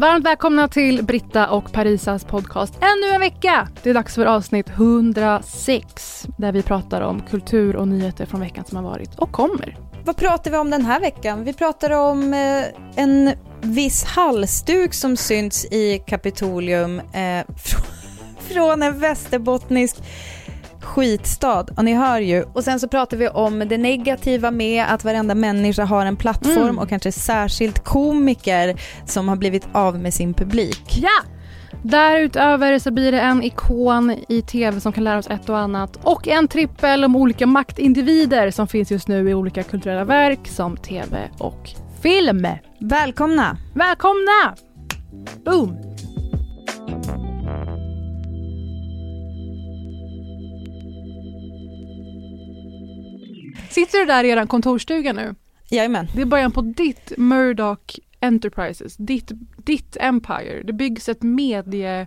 Varmt välkomna till Britta och Parisas podcast ännu en vecka. Det är dags för avsnitt 106 där vi pratar om kultur och nyheter från veckan som har varit och kommer. Vad pratar vi om den här veckan? Vi pratar om eh, en viss halsduk som synts i Kapitolium eh, från, från en västerbottnisk skitstad. Och ni hör ju. Och sen så pratar vi om det negativa med att varenda människa har en plattform Mm. och kanske särskilt komiker som har blivit av med sin publik. Ja! Därutöver så blir det en ikon i tv som kan lära oss ett och annat och en trippel om olika maktindivider som finns just nu i olika kulturella verk som tv och film. Välkomna! Välkomna! Boom! Sitter du där i er kontorsstuga nu? Jajamän. Det är början på ditt Murdoch Enterprises, ditt, ditt Empire. Det byggs ett medie,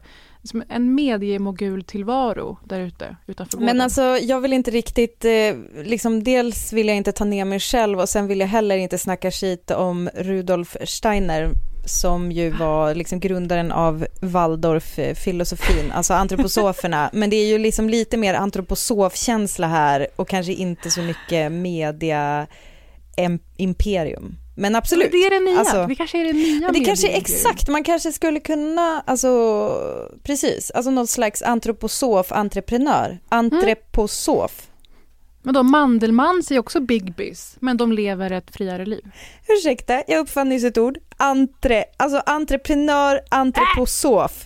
en mediemogul-tillvaro där ute utanför Men alltså jag vill inte riktigt, eh, liksom dels vill jag inte ta ner mig själv och sen vill jag heller inte snacka skit om Rudolf Steiner som ju var liksom grundaren av Waldorf-filosofin, alltså antroposoferna. Men det är ju liksom lite mer antroposofkänsla här och kanske inte så mycket media-imperium. Men absolut. Det är det nya, Alltså, det kanske är det nya det kanske är exakt, man kanske skulle kunna, alltså precis, alltså någon slags antroposof, entreprenör, antroposof. Men då Mandelmann säger också big biz, men de lever ett friare liv. Ursäkta, jag uppfann nyss ett ord. Entre, alltså entreprenör, antroposof.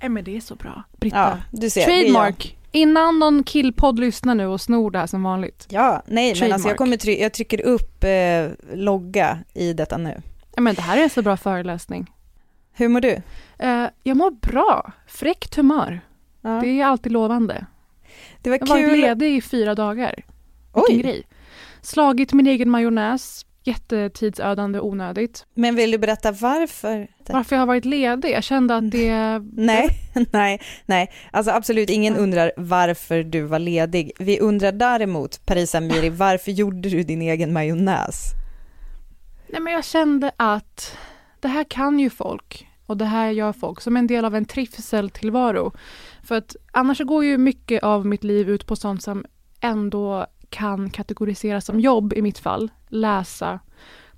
Nej men det är så bra. Britta. Ja, du ser. är. Trademark. Innan någon killpodd lyssnar nu och snor det här som vanligt. Ja, nej men alltså Trademark. jag, kommer try- jag trycker upp eh, logga i detta nu. Ja, men det här är en så bra föreläsning. Hur mår du? Eh, jag mår bra. Fräckt humör. Ja. Det är alltid lovande. Det var Jag har varit kul. ledig i fyra dagar. Vilken Oj, grej. Slagit min egen majonnäs. Jättetidsödande och onödigt. men vill du berätta varför? Varför jag har varit ledig? Jag kände att det... Nej, nej, nej. Alltså absolut ingen undrar varför du var ledig. Vi undrar däremot, Parisa Miri, varför gjorde du din egen majonnäs? Nej, men jag kände att det här kan ju folk. Och det här gör folk som en del av en trivseltillvaro. För att annars går ju mycket av mitt liv ut på sånt som ändå kan kategoriseras som jobb i mitt fall. Läsa,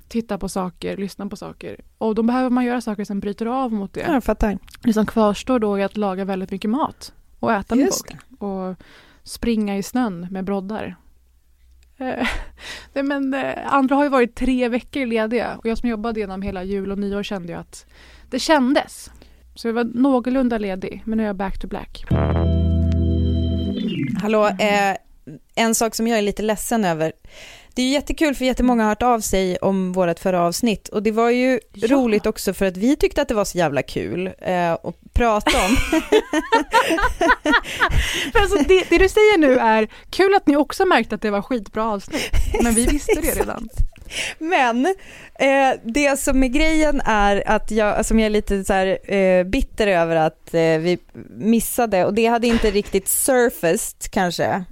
titta på saker, lyssna på saker. Och då behöver man göra saker som bryter av mot det. Ja, jag fattar. Det som kvarstår då är att laga väldigt mycket mat och äta med Just folk. Och springa i snön med broddar. Eh, Nej, men, eh, andra har ju varit tre veckor lediga och jag som jobbade genom hela jul och nyår kände ju att det kändes. Så jag var någorlunda ledig, men nu är jag back to black. Hallå, eh, en sak som jag är lite ledsen över. Det är jättekul för jättemånga har hört av sig om vårt förra avsnitt och det var ju Ja. roligt också för att vi tyckte att det var så jävla kul eh, att prata om. Alltså, det, det du säger nu är kul att ni också märkte att det var skitbra avsnitt. Men vi visste det redan. Men eh, det som är grejen är att jag, som jag är lite så här, eh, bitter över att eh, vi missade och det hade inte riktigt surfaced kanske.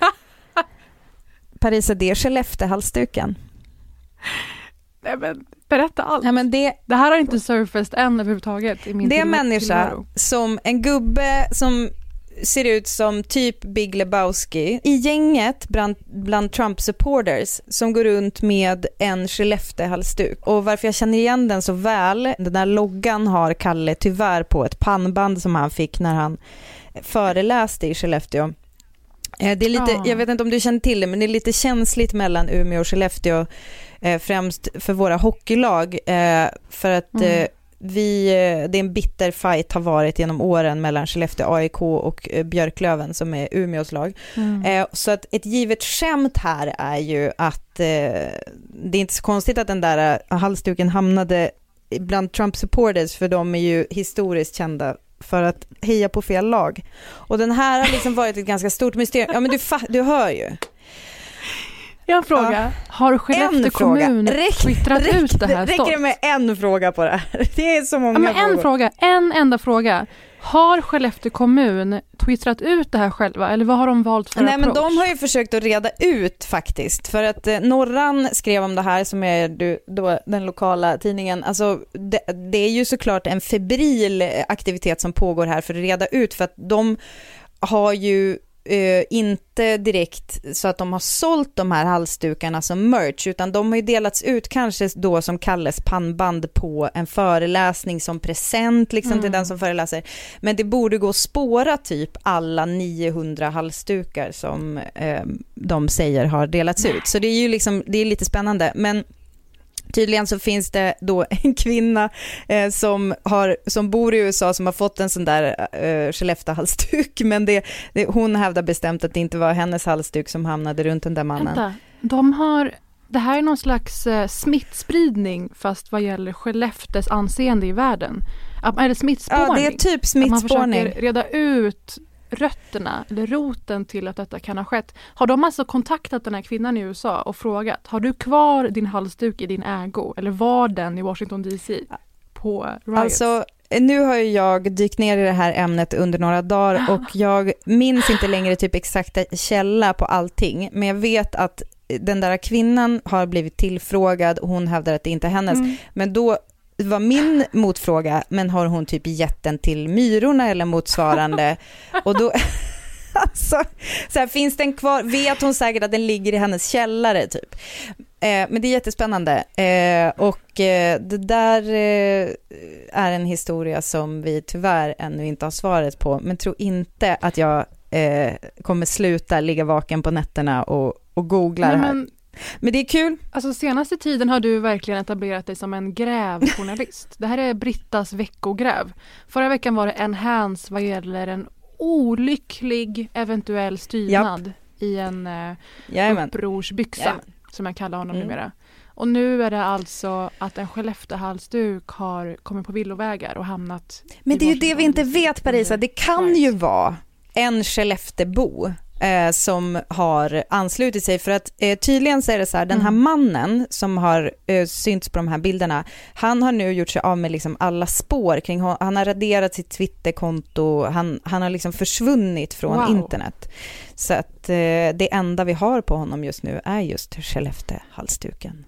Parisa, det är Skelleftehalsduken. Nej, men, berätta allt. Ja, men det, Det här har inte surfaced än överhuvudtaget i min det är en människa som en gubbe som ser ut som typ Big Lebowski i gänget bland, bland Trump-supporters som går runt med en Skelleftehalsduk. Och varför jag känner igen den så väl, den där loggan har Kalle tyvärr på ett pannband som han fick när han föreläste i Skellefteå. Eh, Det är lite, Ah. jag vet inte om du känner till det, men det är lite känsligt mellan Umeå och Skellefteå, eh, främst för våra hockeylag, eh, för att Mm. Vi, eh, det är en bitter fight har varit genom åren mellan Skellefteå AIK och eh, Björklöven som är Umeås lag. Mm. Eh, Så att ett givet skämt här är ju att eh, det är inte så konstigt att den där halsduken hamnade bland Trump supporters för de är ju historiskt kända för att heja på fel lag. Och den här har liksom varit ett ganska stort mysterium. Ja men du, du hör ju. Jag har en fråga. Har Skellefteå En fråga. kommun Räck- twittrat ut det här Räcker stolt? det med en fråga på det här? Det är så många Ja, men en frågor. fråga, en enda fråga. Har Skellefteå kommun twittrat ut det här själva eller vad har de valt för Nej approach? men de har ju försökt att reda ut faktiskt. För att eh, Norran skrev om det här som är du, då, den lokala tidningen. Alltså det, det är ju såklart en febril aktivitet som pågår här för att reda ut. För att de har ju eh, inte direkt så att de har sålt de här halsdukarna som merch, utan de har ju delats ut kanske då som Kalles pannband på en föreläsning som present liksom Mm. till den som föreläser. Men det borde gå att spåra typ alla 900 halsdukar som eh, de säger har delats ut. Så det är ju liksom, det är lite spännande. Men Tydligen så finns det då en kvinna eh, som, har, som bor i USA som har fått en sån där eh, Skellefteå-halsduk, men det, det, hon hävdar bestämt att det inte var hennes halsduk som hamnade runt den där mannen. Vänta, de har... Det här är någon slags eh, smittspridning fast vad gäller Skellefteås anseende i världen. Det smittspårning? Ja, det är typ Att man smittspårning. försöker reda ut rötterna eller roten till att detta kan ha skett. Har de alltså kontaktat den här kvinnan i USA och frågat, har du kvar din halsduk i din ägo eller var den i Washington DC på riots? Alltså, nu har ju jag dykt ner i det här ämnet under några dagar och jag minns inte längre typ exakta källa på allting, men jag vet att den där kvinnan har blivit tillfrågad och hon hävdar att det inte är hennes. Mm. Men då var min motfråga, men har hon typ gett den till myrorna eller motsvarande? Och då, alltså, så här, finns den kvar? Vet hon säkert att den ligger i hennes källare typ? Eh, men det är jättespännande. Eh, och eh, det där eh, är en historia som vi tyvärr ännu inte har svaret på, men tror inte att jag eh, kommer sluta ligga vaken på nätterna och, och googla Nej, det här. men, Men det är kul. alltså senaste tiden har du verkligen etablerat dig som en grävjournalist. det här är Brittas veckogräv. Förra veckan var det en hands vad gäller en olycklig eventuell styrnad i en eh, Jajamän. upprorsbyxa, Jajamän. som jag kallar honom Mm. numera. Och nu är det alltså att en Skellefteåhalsduk har kommit på villovägar och hamnat Men det är ju det vi inte vet Parisa, det kan ju vara en Skelleftebo eh, som har anslutit sig för att eh, tydligen så är det så här, den här Mm. mannen som har eh, synts på de här bilderna, han har nu gjort sig av med liksom alla spår kring honom, han har raderat sitt Twitterkonto, han, han har liksom försvunnit från Wow. internet. Så att eh, det enda vi har på honom just nu är just Skellefteå-halsduken.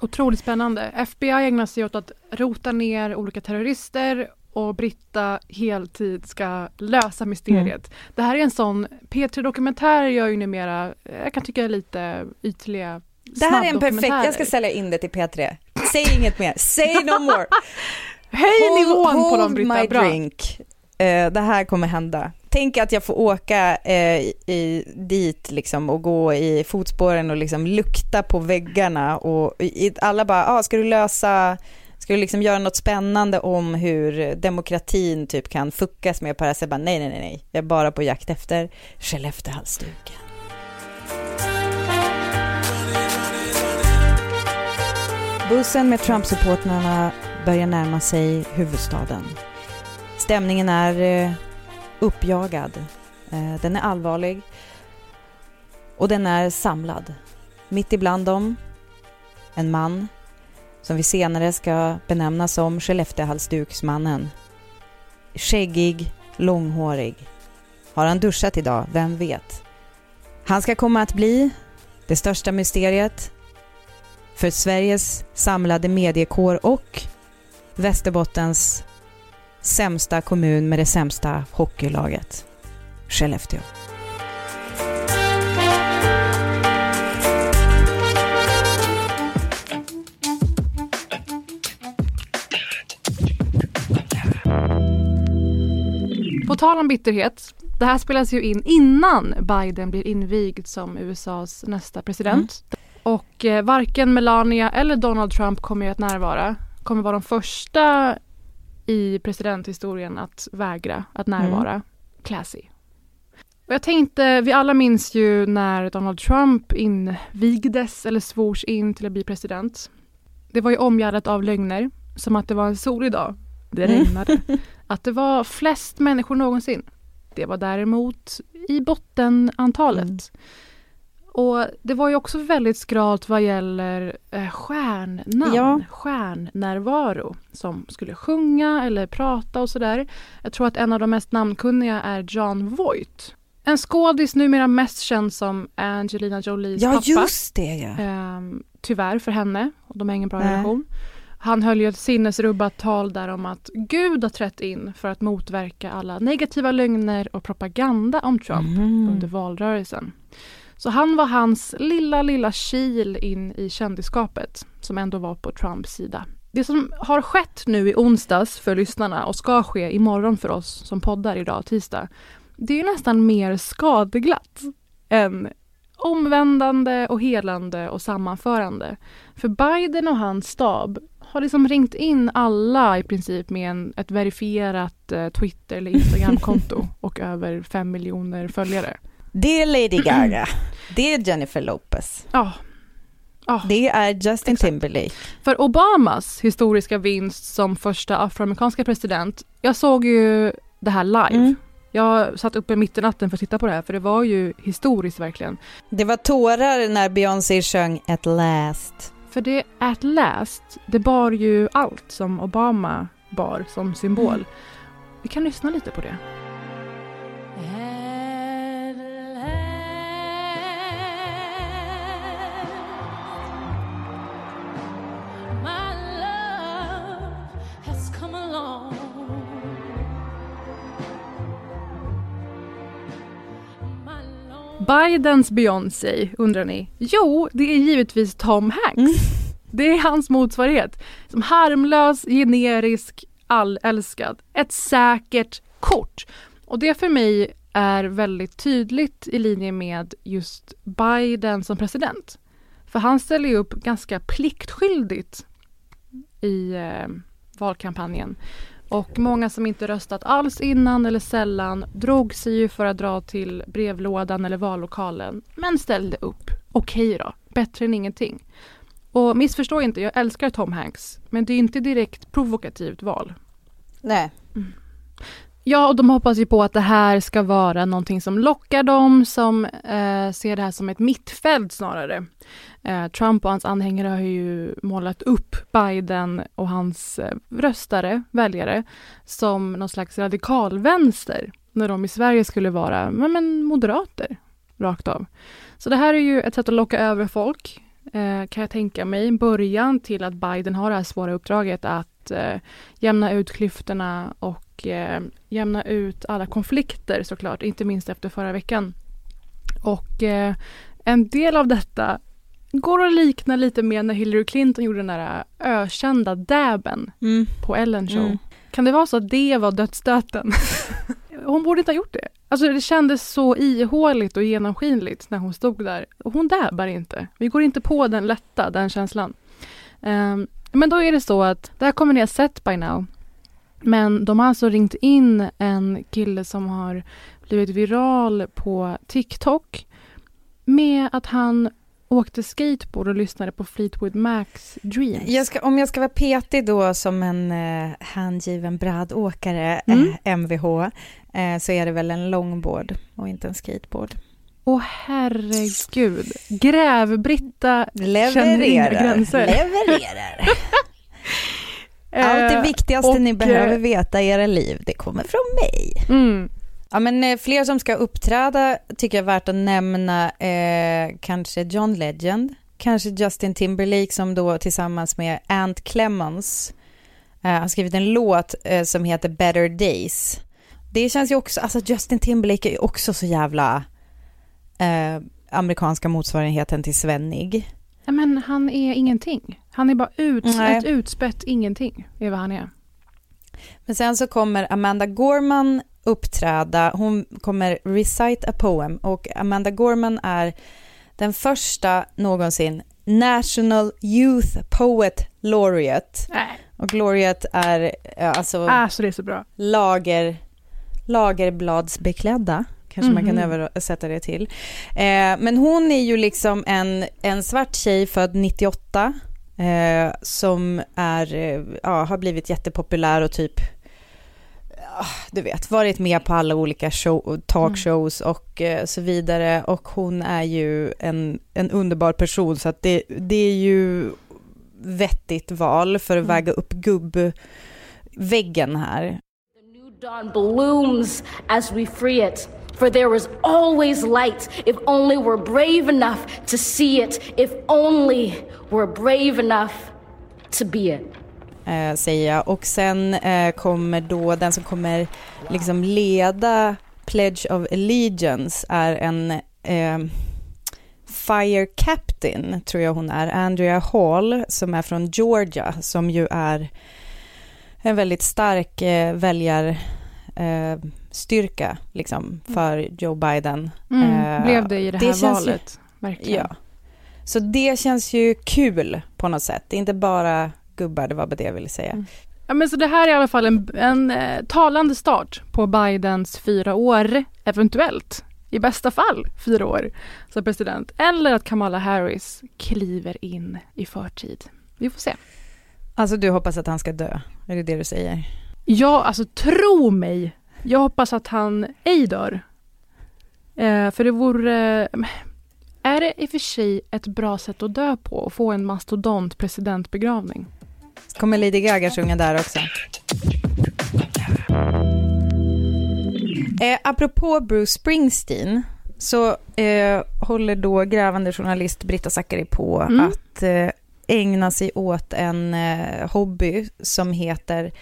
Otroligt spännande. FBI ägnar sig åt att rota ner olika terrorister och Britta heltid ska lösa mysteriet. Det här är en sån, P3 Dokumentär gör ju numera, jag kan tycka lite ytliga Det här är en perfekt, jag ska sälja in det till P3. Säg inget mer, say no more. Höj nivån på hold dem Britta, my bra. drink. Eh, det här kommer hända. Tänk att jag får åka eh, i, dit liksom och gå i fotspåren och liksom lukta på väggarna och i, alla bara, ah, ska du lösa, ska du liksom göra något spännande om hur demokratin typ kan fuckas med på? Bara, Nej, nej, nej, nej, jag är bara på jakt efter Skellefteåhalsduken. Bussen med Trump-supportrarna börjar närma sig huvudstaden. Stämningen är eh, uppjagad. Eh, den är allvarlig. Och den är samlad. Mitt ibland dem, en man som vi senare ska benämna som Skellefteåhalsduksmannen. Skäggig, långhårig. Har han duschat idag? Vem vet? Han ska komma att bli det största mysteriet för Sveriges samlade mediekår och Västerbottens sämsta kommun med det sämsta hockeylaget, Skellefteå. Tal om bitterhet, det här spelas ju in innan Biden blir invigd som USAs nästa president. Och eh, varken Melania eller Donald Trump kommer ju att närvara. Kommer vara de första i presidenthistorien att vägra att närvara. Classy. Och jag tänkte, vi alla minns ju när Donald Trump invigdes eller svors in till att bli president. Det var ju omgärdat av lögner, som att det var en solig dag. Det Mm. Att det var flest människor någonsin. Det var däremot i bottenantalet. Mm. Och det var ju också väldigt skralt vad gäller eh, stjärnnamn, Ja. stjärnnärvaro som skulle sjunga eller prata och sådär. Jag tror att en av de mest namnkunniga är John Voight. En skådis numera mest känd som Angelina Jolies Ja, pappa. just det ja. Ehm, tyvärr för henne, och de har ingen bra Nej. relation. Han höll ju ett sinnesrubbat tal där om att Gud har trätt in för att motverka alla negativa lögner och propaganda om Trump Mhm. under valrörelsen. Så han var hans lilla, lilla kil in i kändisskapet som ändå var på Trumps sida. Det som har skett nu i onsdags för lyssnarna och ska ske imorgon för oss som poddar idag, tisdag, det är nästan mer skadeglatt än omvändande och helande och sammanförande. För Biden och hans stab har liksom ringt in alla i princip med en, ett verifierat eh, Twitter eller Instagramkonto och över fem miljoner följare. Det är Lady Gaga. Det är Jennifer Lopez. Ja. Ja, Det är Justin Exakt. Timberlake. För Obamas historiska vinst som första afroamerikanska president, jag såg ju det här live. Mm. Jag satt uppe mitt i natten för att titta på det här för det var ju historiskt verkligen. Det var tårar när Beyoncé sjöng At last. För det at last, det bar ju allt som Obama bar som symbol. Mm. Vi kan lyssna lite på det. Bidens Beyoncé, undrar ni? Jo, det är givetvis Tom Hanks. Mm. Det är hans motsvarighet. Som harmlös, generisk, allälskad. Ett säkert kort. Och det för mig är väldigt tydligt i linje med just Biden som president. För han ställer ju upp ganska pliktskyldigt i eh, valkampanjen. Och många som inte röstat alls innan eller sällan drog sig ju för att dra till brevlådan eller vallokalen men ställde upp. Okej då, bättre än ingenting. Och missförstå inte, jag älskar Tom Hanks men det är inte direkt provokativt val. Nej. Ja, och de hoppas ju på att det här ska vara någonting som lockar dem som eh, ser det här som ett mittfält snarare. Eh, Trump och hans anhängare har ju målat upp Biden och hans eh, röstare, väljare, som någon slags radikalvänster när de i Sverige skulle vara men, men, moderater, rakt av. Så det här är ju ett sätt att locka över folk, kan jag tänka mig. Början till att Biden har det här svåra uppdraget att eh, jämna ut klyftorna och eh, jämna ut alla konflikter såklart, inte minst efter förra veckan. Och eh, en del av detta går att likna lite med när Hillary Clinton gjorde den där ökända dabben Mm. på Ellen show. Mm. Kan det vara så att det var dödsstöten? hon borde inte ha gjort det. Alltså det kändes så ihåligt och genomskinligt när hon stod där. Hon dabbar inte. Vi går inte på den lätta, den känslan. Um, men då är det så att, det här kommer ni ha sett by now. Men de har alltså ringt in en kille som har blivit viral på TikTok med att han åkte skateboard och lyssnade på Fleetwood Macs Dreams. Jag ska, om jag ska vara petig då som en eh, hängiven brädåkare, Mm. eh, MVH, eh, så är det väl en longboard och inte en skateboard. Åh herregud. Gräv-Britta känner inga gränser. levererar. Allt det Eh, viktigaste och, ni behöver eh, veta i era liv, det kommer från mig. Mm. Ja, men eh, fler som ska uppträda tycker jag är värt att nämna eh, kanske John Legend, kanske Justin Timberlake som då tillsammans med Ant Clemons eh, har skrivit en låt eh, som heter Better Days. Det känns ju också, alltså Justin Timberlake är ju också så jävla eh, amerikanska motsvarigheten till Svennig. Ja, men han är ingenting. Han är bara ut, Nej. ett utspätt ingenting, är vad han är. Men sen så kommer Amanda Gorman uppträda, hon kommer recite a poem och Amanda Gorman är den första någonsin National Youth Poet Laureate. Nej. Och laureate är alltså Alltså det är så bra. lager, lagerbladsbeklädda, kanske man kan Mhm. översätta det till. Eh, men hon är ju liksom en, en svart tjej född 98 eh, som är, eh, ja, har blivit jättepopulär och typ du vet, varit med på alla olika show, talkshows och eh, så vidare. Och hon är ju en, en underbar person, så att det, det är ju vettigt val för att Mm. väga upp gubbväggen här. The new dawn blooms as we free it. For there is always light if only we're brave enough to see it, if only we're brave enough to be it. Eh, säger jag. Och sen eh, kommer då den som kommer liksom leda Pledge of Allegiance är en eh, Fire Captain, tror jag hon är, Andrea Hall, som är från Georgia, som ju är en väldigt stark eh, väljar eh, styrka liksom, för Joe Biden. Mm, Eh, blev det i det det här ju- valet. Verkligen. Ja. Så det känns ju kul på något sätt. Det inte bara gubbar, det var bara det jag ville säga. Mm. Ja, men så det här är i alla fall en, en eh, talande start på Bidens fyra år, eventuellt, i bästa fall fyra år som president. Eller att Kamala Harris kliver in i förtid. Vi får se. Alltså du hoppas att han ska dö, är det det du säger? Ja, alltså tro mig. Jag hoppas att han ej dör. Eh, för det vore... eh, är det i och för sig ett bra sätt att dö på? Att få en mastodont presidentbegravning? Kommer Lady Gaga sjunga där också? Eh, apropå Bruce Springsteen så eh, håller då grävande journalist Britta Zackari på Mm. att eh, ägna sig åt en eh, hobby som heter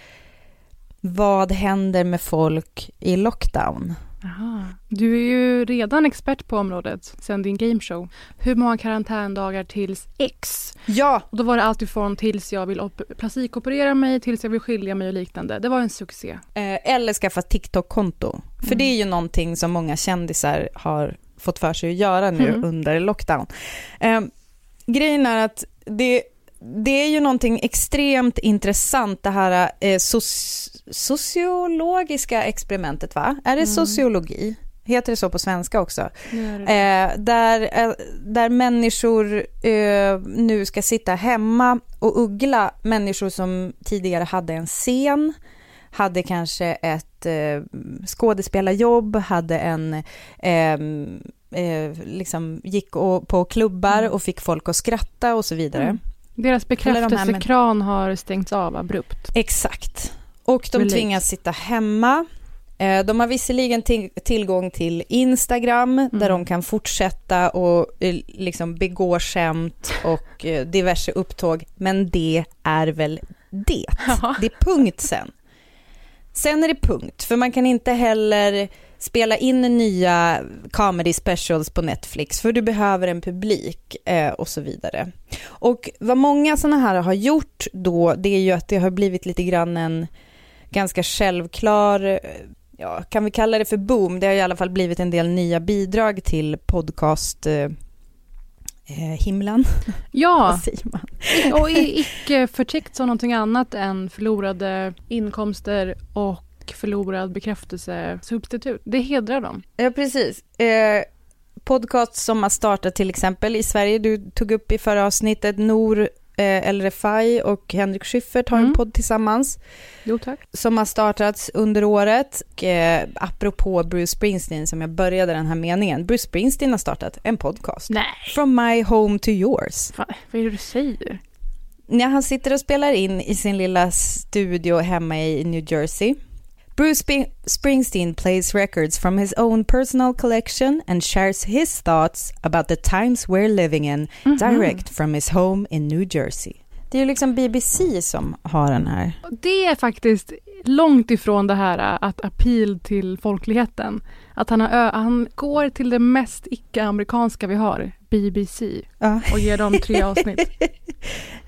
Vad händer med folk i lockdown? Aha. Du är ju redan expert på området sen din gameshow. Hur många karantändagar tills X? Ja, Och då var det allt ifrån tills jag vill op- plastikoperera mig, tills jag vill skilja mig och liknande. Det var en succé. Eh, eller skaffa TikTok-konto. För Mm. det är ju någonting som många kändisar har fått för sig att göra nu Mm. under lockdown. Eh, grejen är att det, det är ju någonting extremt intressant det här eh, soc- sociologiska experimentet, va? Är det Mm. sociologi? Heter det så på svenska också? Eh, där, eh, där människor eh, nu ska sitta hemma och uggla människor som tidigare hade en scen, hade kanske ett eh, skådespelarjobb, hade en, ehm, eh, liksom gick och, på klubbar Mm. och fick folk att skratta och så vidare. Mm. Deras Eller de bekräftelsekran har stängts av abrupt. Exakt. Och de Relate. tvingas sitta hemma. Eh, De har visserligen till, tillgång till Instagram där Mm. de kan fortsätta och eh, liksom begå skämt och eh, diverse upptåg. Men det är väl det. Det är punkt sen. Sen är det punkt, för man kan inte heller spela in nya comedy specials på Netflix, för du behöver en publik eh, och så vidare. Och vad många sådana här har gjort då, det är ju att det har blivit lite grann en ganska självklar, eh, ja, kan vi kalla det för boom? Det har i alla fall blivit en del nya bidrag till podcast eh, eh, himlen, Ja, och icke förtäckt som någonting annat än förlorade inkomster och förlorad bekräftelsesubstitut. Det hedrar dem. Ja, precis. Eh, podcast som har startat till exempel i Sverige, du tog upp i förra avsnittet, Nor eh, El Refai och Henrik Schyffert har en Mm. podd tillsammans Jo tack. som har startats under året. Och, eh, apropå Bruce Springsteen som jag började den här meningen, Bruce Springsteen har startat en podcast. Nej, From my home to yours. fan, vad är det du säger? När han sitter och spelar in i sin lilla studio hemma i New Jersey. Bruce Spring- Springsteen plays records from his own personal collection and shares his thoughts about the times we're living in Mhm. direct from his home in New Jersey. Det är ju liksom BBC som har den här. Det är faktiskt långt ifrån det här äh, att appeal till folkligheten. Att han, har, han går till det mest icke-amerikanska vi har, BBC, Ja. och ger dem tre avsnitt.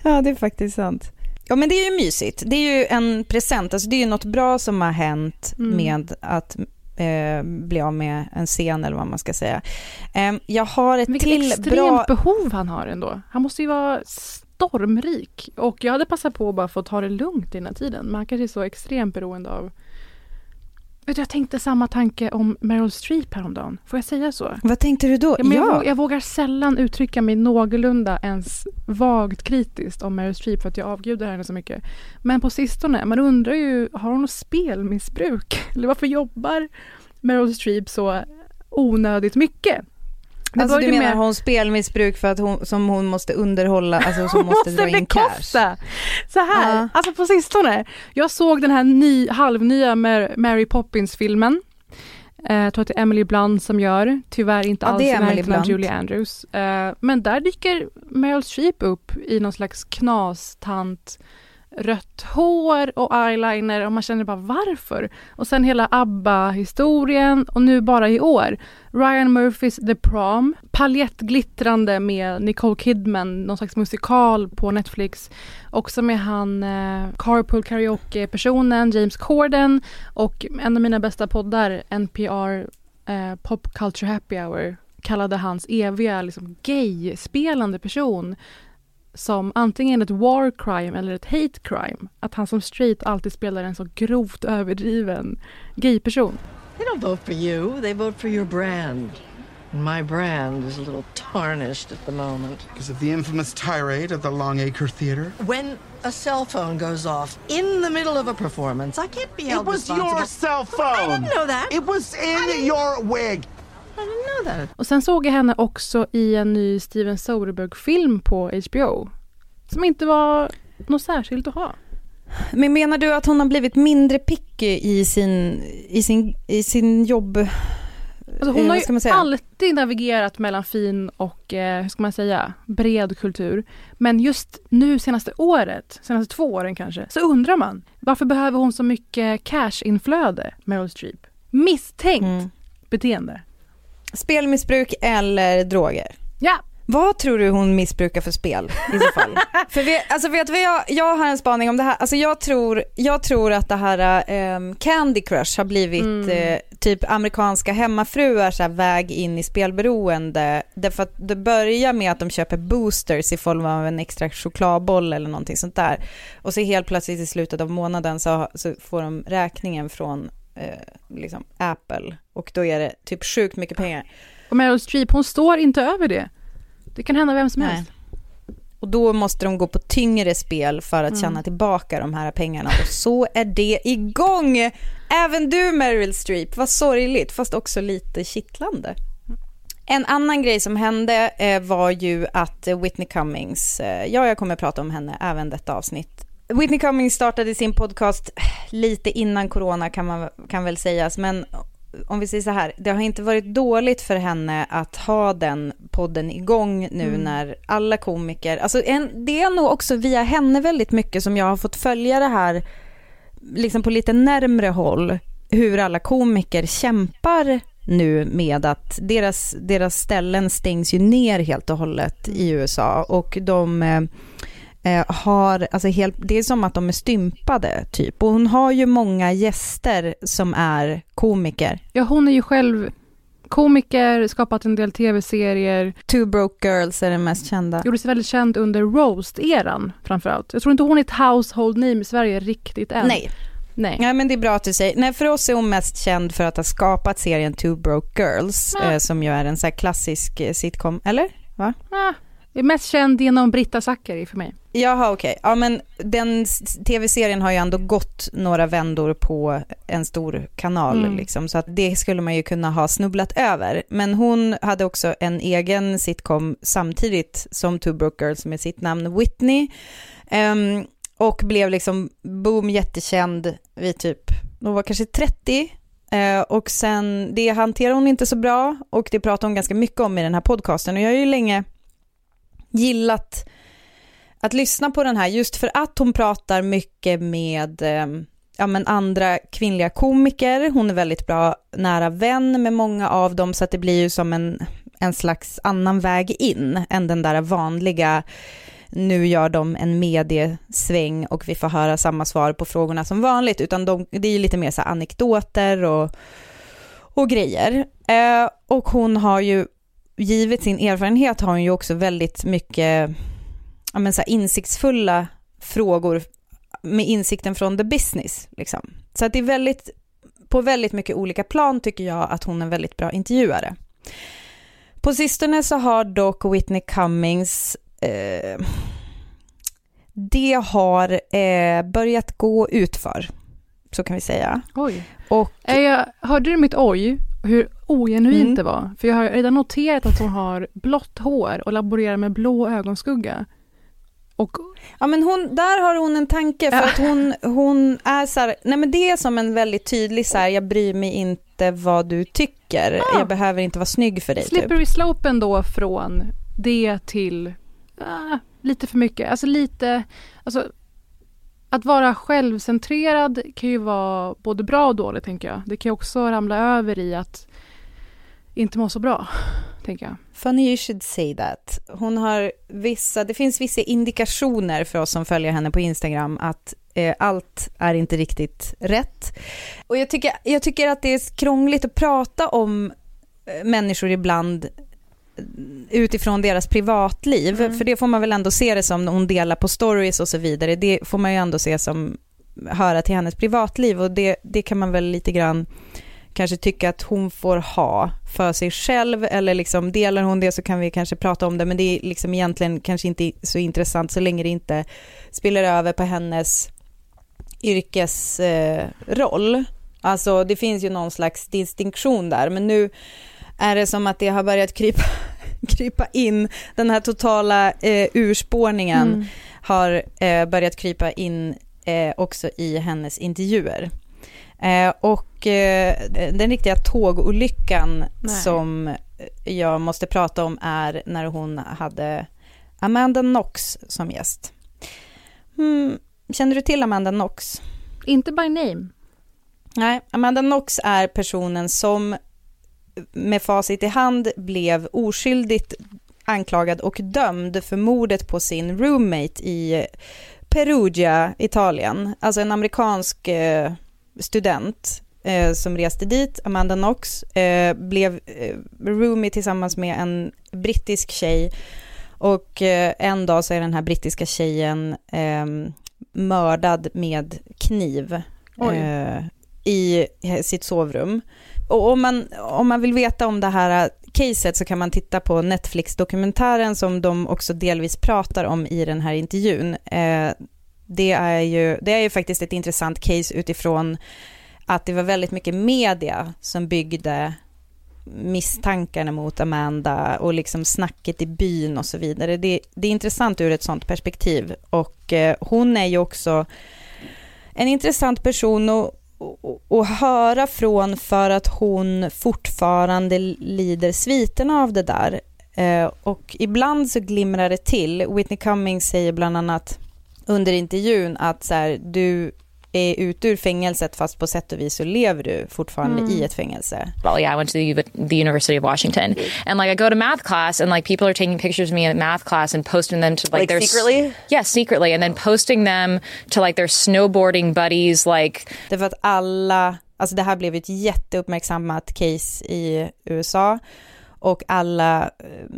ja, det är faktiskt sant. Ja, men det är ju mysigt. Det är ju en present. Alltså, det är ju något bra som har hänt Mm. med att eh, bli av med en scen eller vad man ska säga. Eh, jag har ett Vilket till extremt bra... behov han har ändå. Han måste ju vara stormrik. Och jag hade passat på att bara få ta det lugnt i den här tiden. Men han kanske är så extremt beroende av Vet du, jag tänkte samma tanke om Meryl Streep häromdagen. Får jag säga så? Vad tänkte du då? Ja, men jag, vå- jag vågar sällan uttrycka mig någorlunda ens vagt kritiskt om Meryl Streep för att jag avgudar henne så mycket. Men på sistone, man undrar ju, har hon något spelmissbruk? Eller varför jobbar Meryl Streep så onödigt mycket? Alltså du menar med- hon spelmissbruk för att hon, som hon måste underhålla, alltså som Hon måste, dra in cash? bekosta. Så här, Ja. alltså på sistone. Jag såg den här ny, halvnya Mar- Mary Poppins-filmen. Eh, jag tror att det är Emily Blunt som gör. Tyvärr inte Ja, alls i närheten av Blunt. Julie Andrews. Eh, men där dyker Meryl Streep upp i någon slags knastant rött hår och eyeliner och man känner bara varför? Och sen hela ABBA-historien och nu bara i år Ryan Murphys The Prom, paljettglittrande med Nicole Kidman, någon slags musikal på Netflix. Också med han eh, Carpool Karaoke-personen James Corden och en av mina bästa poddar, NPR eh, Pop Culture Happy Hour, kallade hans eviga liksom, gay-spelande person som antingen ett war crime eller ett hate crime. Att han som straight alltid spelar en så grovt överdriven gay-person. They don't vote for you, they vote for your brand. And my brand is a little tarnished at the moment. Because of the infamous tirade at the Longacre Theatre. When a cell phone goes off in the middle of a performance, I can't be It held was responsible. your cell I phone. didn't know that. It was in your wig. I didn't know that. Och sen såg jag henne också i en ny Steven Soderbergh-film på HBO. Som inte var något särskilt att ha. Men menar du att hon har blivit mindre picky i sin, i sin, i sin jobb? Alltså hon Eh, har ju alltid navigerat mellan fin och, eh, hur ska man säga, bred kultur. Men just nu senaste året, senaste två åren kanske, så undrar man varför behöver hon så mycket cash-inflöde, Meryl Streep? Misstänkt Mm. beteende. Spelmissbruk eller droger? Ja, Vad tror du hon missbrukar för spel i så fall? för vi, alltså vet vi, jag, jag har en spaning om det här. Alltså jag tror, jag tror att det här ehm, Candy Crush har blivit eh, typ amerikanska hemmafruar så här, väg in i spelberoende. Därför att det börjar med att de köper boosters i form av en extra chokladboll eller någonting sånt där. Och så helt plötsligt i slutet av månaden så, så får de räkningen från eh, liksom Apple. Och då är det typ sjukt mycket pengar. och Meryl Streep, hon står inte över det. Det kan hända vem som Nej. helst. Och då måste de gå på tyngre spel för att tjäna tillbaka de här pengarna. Och så är det igång! Även du Meryl Streep, vad sorgligt, fast också lite kittlande. En annan grej som hände eh, var ju att Whitney Cummings, eh, ja jag kommer prata om henne även detta avsnitt. Whitney Cummings startade sin podcast lite innan corona kan man kan väl sägas, men om vi säger så här, det har inte varit dåligt för henne att ha den podden igång nu när alla komiker, alltså en, det är nog också via henne väldigt mycket som jag har fått följa det här liksom på lite närmre håll, hur alla komiker kämpar nu med att deras, deras ställen stängs ju ner helt och hållet i USA och de eh, har, alltså helt, det är som att de är stympade typ. Och hon har ju många gäster som är komiker. Ja, hon är ju själv komiker, skapat en del tv-serier, Two Broke Girls är den mest kända. gjorde sig väldigt känd under roast-eran framförallt. Jag tror inte hon är ett household name i Sverige riktigt än. Nej, Nej. ja, men det är bra att du säger. Nej, för oss är hon mest känd för att ha skapat serien Two Broke Girls, Ja. eh, som ju är en så klassisk eh, sitcom, eller? Va? Ah, jag är mest känd genom Britta Zackari för mig. Jaha, okej. Ja, men den tv-serien har ju ändå gått några vändor på en stor kanal, Mm. liksom, så att det skulle man ju kunna ha snubblat över. Men hon hade också en egen sitcom samtidigt som Two Broke Girls med sitt namn Whitney. Ehm, och blev liksom boom jättekänd vid typ, hon var kanske 30. Eh, och sen, det hanterar hon inte så bra och det pratar hon ganska mycket om i den här podcasten. Och jag har ju länge gillat att lyssna på den här just för att hon pratar mycket med eh, ja, men andra kvinnliga komiker. Hon är väldigt bra nära vän med många av dem så att det blir ju som en, en slags annan väg in än den där vanliga nu gör de en mediesväng och vi får höra samma svar på frågorna som vanligt, utan de, det är ju lite mer så anekdoter och, och grejer. Eh, och hon har ju, givet sin erfarenhet, har hon ju också väldigt mycket ja, men så insiktsfulla frågor med insikten från the business. Liksom. Så att det är väldigt på väldigt mycket olika plan tycker jag att hon är en väldigt bra intervjuare. På sistone så har dock Whitney Cummings eh, det har eh, börjat gå utför, så kan vi säga. Oj. Och Är jag, hörde du mitt oj? Hur ogenuint Mm. det var? För jag har redan noterat att hon har blått hår och laborerar med blå ögonskugga. Och Ja men hon, där har hon en tanke för Ja. att hon, hon är så här, nej men det är som en väldigt tydlig så här, jag bryr mig inte vad du tycker, Ah. jag behöver inte vara snygg för dig typ. slippery slopen då från det till ah, lite för mycket. Alltså lite, alltså att vara självcentrerad kan ju vara både bra och dåligt tänker jag. Det kan ju också ramla över i att inte må så bra, tänker jag. Funny you should say that. Hon har vissa, det finns vissa indikationer för oss som följer henne på Instagram att eh, allt är inte riktigt rätt. Och jag tycker, jag tycker att det är krångligt att prata om eh, människor ibland utifrån deras privatliv, Mm. för det får man väl ändå se det som när hon delar på stories och så vidare, det får man ju ändå se som höra till hennes privatliv och det, det kan man väl lite grann kanske tycka att hon får ha för sig själv eller liksom delar hon det så kan vi kanske prata om det men det är liksom egentligen kanske inte så intressant så länge det inte spiller över på hennes yrkesroll. Eh, alltså det finns ju någon slags distinktion där men nu är det som att det har börjat krypa, krypa in, den här totala eh, urspårningen Mm. har eh, börjat krypa in eh, också i hennes intervjuer. Eh, och eh, den riktiga tågolyckan Nej. som jag måste prata om är när hon hade Amanda Knox som gäst. Hmm, känner du till Amanda Knox? Inte by name. Nej, Amanda Knox är personen som med facit i hand blev oskyldigt anklagad och dömd för mordet på sin roommate i Perugia, Italien. Alltså en amerikansk eh, student eh, som reste dit, Amanda Knox, eh, blev eh, roomie tillsammans med en brittisk tjej och eh, en dag så är den här brittiska tjejen eh, mördad med kniv eh, i sitt sovrum. Och om man, om man vill veta om det här caset så kan man titta på Netflix-dokumentären som de också delvis pratar om i den här intervjun. Eh, det, är ju, det är ju faktiskt ett intressant case utifrån att det var väldigt mycket media som byggde misstankarna mot Amanda och liksom snacket i byn och så vidare. Det, det är intressant ur ett sånt perspektiv och eh, hon är ju också en intressant person och att, höra från för att hon fortfarande lider sviterna av det där. Eh, och ibland så glimrar det till. Whitney Cummings säger bland annat under intervjun att så här, du är ute ur fängelset fast på sätt och vis så lever du fortfarande Mm. i ett fängelse. well, yeah, I went to the, the University of Washington, and like I go to math class, and like people are taking pictures of me in math class and posting them to like, Like their secretly? yes, secretly, and then posting them to like their snowboarding buddies, like Därför att alla, alltså det här blev ett jätteuppmärksammat case i USA och alla eh,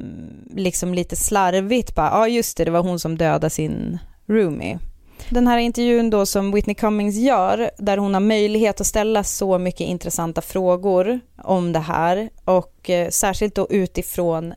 liksom lite slarvigt bara, ja just det, det var hon som dödade sin roomie. Den här intervjun då som Whitney Cummings gör, där hon har möjlighet att ställa så mycket intressanta frågor om det här och eh, särskilt då utifrån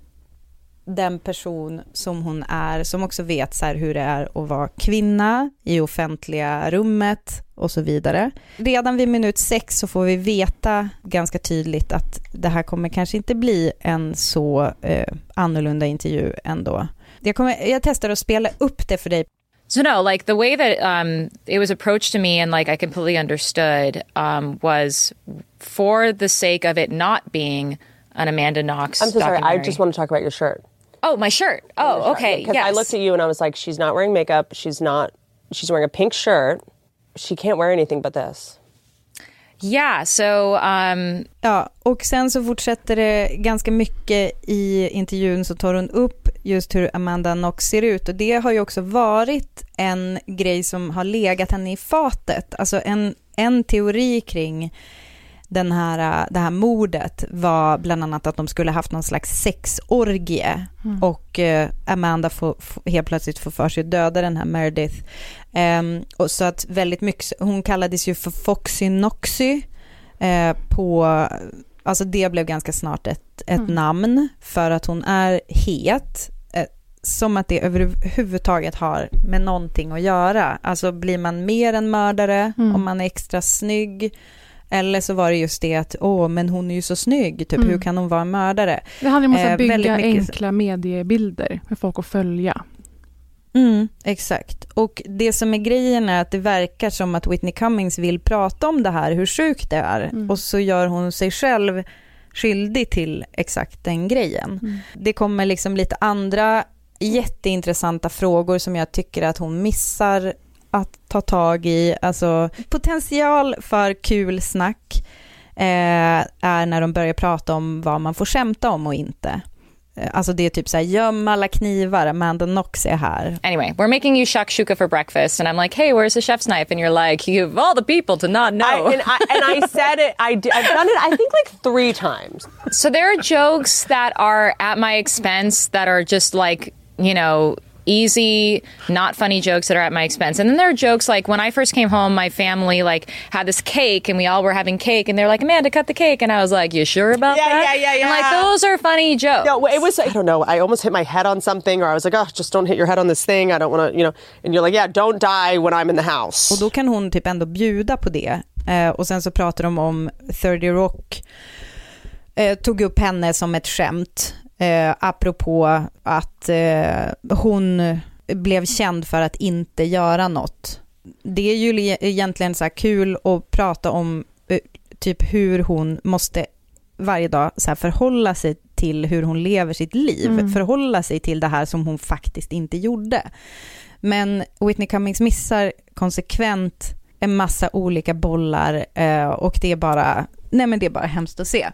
den person som hon är, som också vet så här hur det är att vara kvinna i offentliga rummet och så vidare. Redan vid minut sex så får vi veta ganska tydligt att det här kommer kanske inte bli en så eh, annorlunda intervju ändå. Jag, kommer, jag testar att spela upp det för dig. So no, like the way that um, it was approached to me and like I completely understood um, was for the sake of it not being an Amanda Knox. I'm so sorry. I just want to talk about your shirt. Oh, my shirt. Oh, okay. Because Yes. I looked at you and I was like, she's not wearing makeup. She's not. She's wearing a pink shirt. She can't wear anything but this. Yeah. So um, Ja, och sen så fortsätter det ganska mycket i intervjun så tar hon upp just hur Amanda Knox ser ut och det har ju också varit en grej som har legat henne i fatet. Alltså en, en teori kring den här, det här mordet var bland annat att de skulle haft någon slags sexorgie och eh, Amanda får, får helt plötsligt får för sig att döda den här Meredith. Ehm, och så att väldigt mycket, hon kallades ju för Foxy Noxy eh, på, alltså det blev ganska snart ett, ett Mm. namn för att hon är het. Eh, som att det överhuvudtaget har med någonting att göra. Alltså blir man mer en mördare Mm. om man är extra snygg? Eller så var det just det att, åh, men hon är ju så snygg, typ Mm. hur kan hon vara en mördare? Det handlar om att Eh, bygga enkla mediebilder för folk att följa. Mm, exakt. Och det som är grejen är att det verkar som att Whitney Cummings vill prata om det här, hur sjukt det är. Mm. Och så gör hon sig själv skyldig till exakt den grejen. Mm. Det kommer liksom lite andra jätteintressanta frågor som jag tycker att hon missar att ta tag i. Alltså potential för kul snack eh, är när de börjar prata om vad man får skämta om och inte. Eh, Alltså det är typ så här, göm alla knivar, Amanda Knox är här. Anyway, we're making you shakshuka for breakfast, and I'm like, "Hey, where's the chef's knife?" And you're like, "You of all the people to not know." I, and, I, and I said it. I d- I've done it. I think like three times. So there are jokes that are at my expense that are just like, you know, easy, not funny jokes that are at my expense. And then there are jokes like when I first came home, my family like had this cake and we all were having cake and they're like, Amanda, cut the cake. And I was like, you sure about Yeah, that? yeah, yeah, yeah. And like, yeah. those are funny jokes. No, it was. I don't know. I almost hit my head on something, or I was like, "Oh, just don't hit your head on this thing." I don't want to, you know. And you're like, "Yeah, don't die when I'm in the house." Och då kan hon typ ändå bjuda på det. Eh, och sen så pratar de om 30 Rock, eh, tog upp henne som ett skämt, eh, apropå att eh, hon blev känd för att inte göra något. Det är ju egentligen så kul att prata om eh, typ hur hon måste varje dag så förhålla sig till hur hon lever sitt liv, Mm. förhålla sig till det här som hon faktiskt inte gjorde. Men Whitney Cummings missar konsekvent en massa olika bollar eh, och det är bara, nej men det är bara hemskt att se.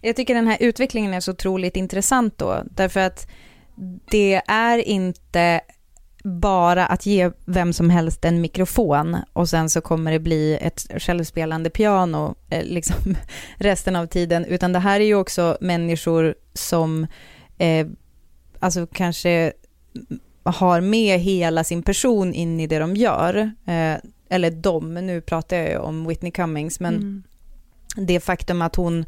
Jag tycker den här utvecklingen är så otroligt intressant då, därför att det är inte bara att ge vem som helst en mikrofon och sen så kommer det bli ett självspelande piano eh, liksom resten av tiden, utan det här är ju också människor som eh, alltså kanske har med hela sin person in i det de gör. Eh, eller de, nu pratar jag ju om Whitney Cummings, men Mm. det faktum att hon